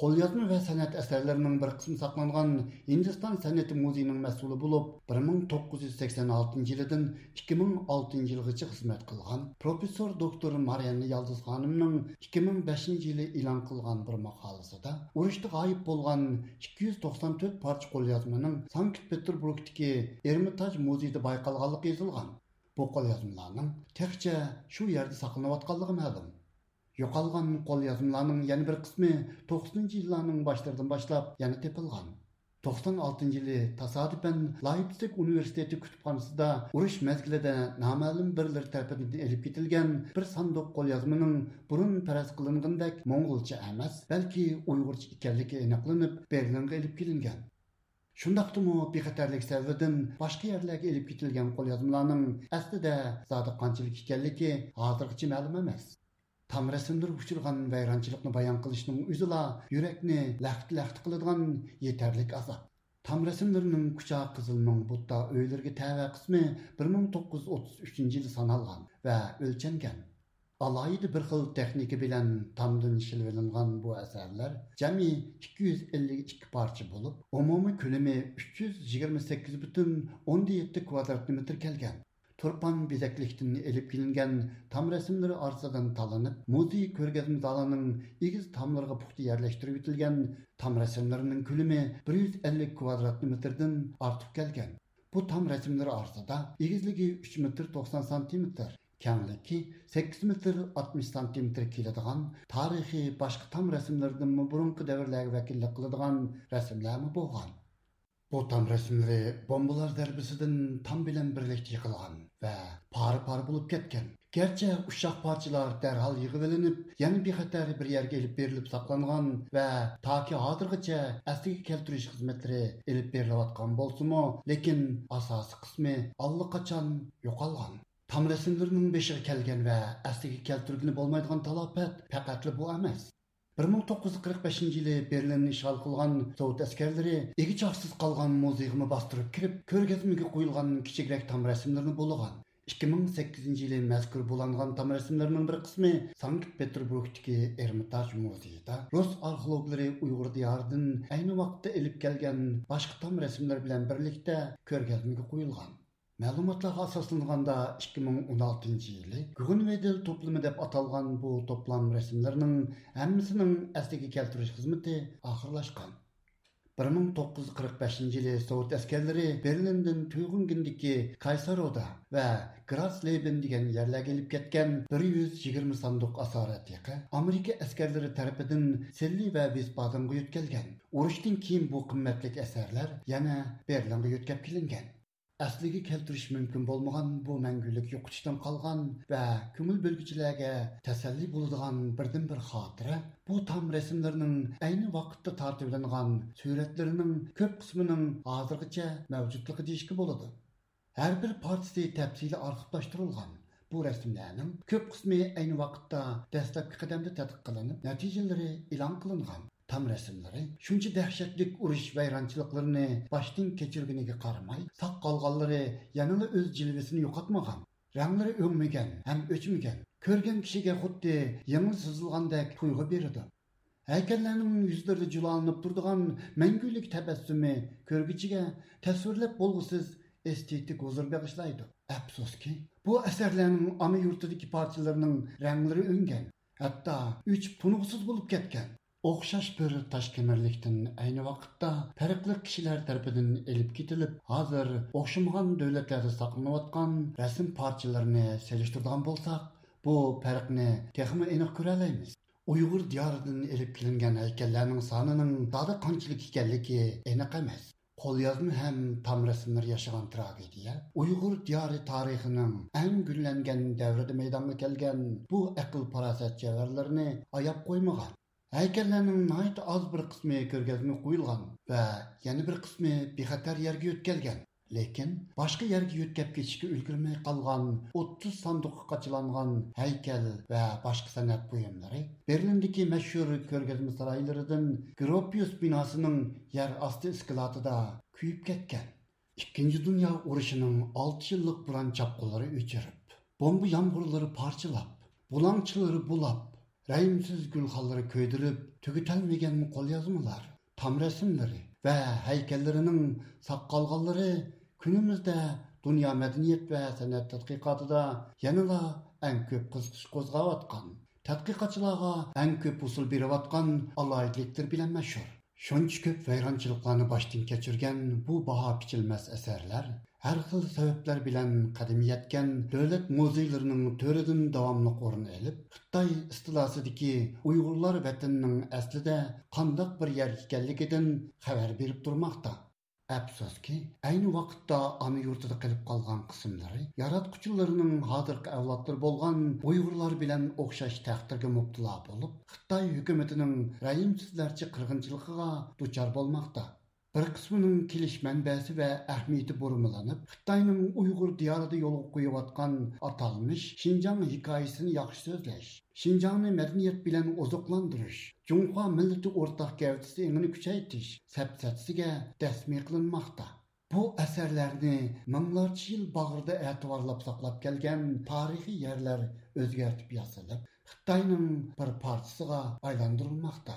S22: Qo'lyozma va san'at asarlarining bir qismi saqlangan Hindiston san'ati muzeyining mas'uli bo'lib, 1986 yilidan 2006 yilgacha xizmat qilgan professor doktor Mariyanna Yaldız xonimning 2005 yili e'lon qilgan bir maqolasida urushda g'oyib bo'lgan 294 parcha qo'lyozmaning Sankt-Peterburgdagi Ermitaj muzeyida bayqalganligi yozilgan. Bu qo'lyozmalarning texcha shu yerda saqlanayotganligi ma'lum. Yo'qolgan qo'lyozmalarning yana bir qismi 90 yillarning boshlaridan boshlab yana tepilgan. 96 yili tasodifan Leipzig universiteti kutubxonasida urush mezgilida noma'lum birlar tarafidan elib ketilgan bir sanduq qo'lyozmaning burun paraz qilingandek mo'ng'ulcha emas, balki uyg'urcha ekanligi aniqlanib, Berlinga elib kelingan. Шундақтымы bexatarlik sababidan boshqa yerlarga elib ketilgan qo'lyozmalarning aslida zodi qanchalik ekanligi hozirgacha ma'lum emas. тамыр сындырып ұшырған байраншылықны баян қылышының үзіла, үрекні ләқті-ләқті қылыдған етерлік аза. Тамыр сындырының күча қызылының бұтта өйлерге тәуі қысмы 1933 жылы саналған вә өлченген. Алайды бір қыл техники білен тамдың шылвелінған бұ әсәрлер жәмі 252 парчы болып, омомы күлімі 328 бүтін 17 квадрат метр келген. Turpan bezaklikdən elib kelingan tam rəsmləri arsadan talanıb, muzey ko'rgazma zalining egiz tamlarga puxta yerlashtirib etilgan tam rəsmlərinin ko'lami 150 kvadrat metrdan ortib kelgan. Bu tam rəsmləri arsada egizligi 3 metr 90 santimetr, kengligi 8 metr 60 santimetr keladigan tarixiy boshqa tam rasmlardan burungi davrlarga vakillik qiladigan rasmlarmi bo'lgan bu tam rasmlari bombalar darbisidan tam bilan birlikda yiqilgan va pari pari bo'lib ketgan garchi parçalar parchalar darhol yig'ilinib bir bexatar bir yerga ilib berilib saqlangan va toki hozirgacha asliga keltirish xizmatlari ilib berilayotgan bo'lsimi lekin asosiy qismi allaqachon yo'qolgan Tam rəsmlərinin beşiği kəlgən və əsliga keltirgini bo'lmaydigan talafat faqatli bu emas. 1945 жылы Берлинни шалқылған кылган Совет егі чарсыз қалған калган музейгыны бастырып кирип, көргәзмәгә куелган кичегрәк там рәсемнәрне булган. 2008 жылы мәзкур буланган там рәсемнәрнең бер кысмы Санкт-Петербургтагы Эрмитаж музейында рус археологлары уйгыр диярдан әйне вакытта алып келген башка там рәсемнәр белән берлектә көргәзмәгә. Мәлуматларга асасланганда 2016 елы Гүгін Медел топлымы деп аталған бұл топлам рәсімлерінің әмісінің әстегі келтіріш қызметі ақырлашқан. 1945 жылы Совет әскерлері Берлинден Түйгінгендегі Кайсарода ва Граслейбен деген жерлерге келіп кеткен 120 сандық асарат яқы Америка әскерлері тарапынан Селли ва Виспаденге келген. Урыштан кейін бұл қымбатлық әсерлер яна Берлинге өткеп келінген asliga keltirish mumkin bo'lmagan bu mangulik yo'qotishdan qolgan va ko'ngil bo'lguchilarga tasalli bo'ladigan birdan bir xotira bu tam rasmlarning ayni vaqtda tortilingan suratlarining ko'p qismining hozirgacha mavjudligi deyishga bo'ladi har bir partisi tafsili arxivlashtirilgan bu rasmlarning ko'p qismi ayni vaqtda dastlabki qadamda tadqiq qilinib natijalari e'lon qilingan tam rəsmləri, şunca dəhşətlik uruş vəyrançılıqlarını başdan keçirginiga qaramay, saq qalğanları yanılı öz cilvesini yoqatmagan, rəngləri ömmigən, həm öçmigən, көрген кишиге худди яңы сызылгандек туйгу берди. Әйкәлләрнең йөзләре җуланып турдыган мәңгүлек тәбәссүме көргүчегә тәсвирләп булгысыз эстетик huzur багышлайды. Әфсоски, бу әсәрләрнең аны йортыдагы партияләрнең рәңгәләре үнгән, хәтта үч туныксыз булып кеткән. O'xshash bir tashkemirlikdan ayni vaqtda farqli kishilar tarafidan elib ketilib hozir o'xshamagan davlatlarda saqlanayotgan rasm parchalarini selishtirgan bo'lsak bu farqni texmi aniq ko'ralaymiz uyg'ur diyoridan elib kelingan haykallarning sonining dada qanchalik ekanligi aniq emas. Qo'lyozma ham tam rasmlar yashagan tragediya uyg'ur diyori tarixining eng gullangan davrida maydonga kelgan bu aql farosat javharlarini ayab qo'ymagan Heykellerinin найт аз bir kısmı körgezme koyulgan бә yeni bir kısmı bixatar ергі өткәлген. Lekin башқы ергі өткәп geçişki ülgürmey қалған 30 sandıkı қачыланған heykel бә başka sanat buyumları Berlin'deki meşhur körgezme saraylarından Gropius binasının yer astı iskilatı da kuyup ketken. İkinci 6 buran çapkıları öçerip, бомбы yağmurları парчылап, bulangçıları bulap, rəhimsiz gulxalları köydürüb, tügütəlməyən qol yazmalar, tam rəsimləri və heykəllərinin saqqalğalları günümüzdə dünya mədəniyyət və sənət tədqiqatında yanıla ən köp qızqış qozğavatqan, tədqiqatçılara ən köp usul birivatqan alayidlikdir bilən məşhur. Şunç köp vəyrançılıqlarını başdan keçirgən bu baha biçilməz əsərlər har xil sabablar bilan qadim yotgan davlat muzeylarining törüdün davomli o'rin elib, xitoy istilasıdakı uyg'urlar vətəninin aslida qandaq bir yer ekanligidan xabar berib turmoqda Əfsus ayni vaqtda ona yurtida qılıb qolgan qismlari yaratqucularının hozirgi avlodlar bo'lgan uyg'urlar bilan o'xshash taqdirga mubtila bo'lib, Xitoy hukumatining rayimsizlarcha qirg'inchiligiga duchor bo'lmoqda. Bir qismining kelish manbasi va ahamiyati burmalanib xitoyning uyg'ur diyorida yo'lga qo'yayotgan atalmish shinjang hikoyasini yaxshi so'zlash shinjongni madaniyat bilan oziqlantirish junxo millati o'rtaq gavdisi ingini kuchaytirish sapsatsiga dasmiy qilinmoqda bu asarlarni minglarcha yil bag'rida e'tiborlab saqlab kelgan tarixiy yerlar o'zgartib yasalib xitoyning bir partisiga aylantirilmoqda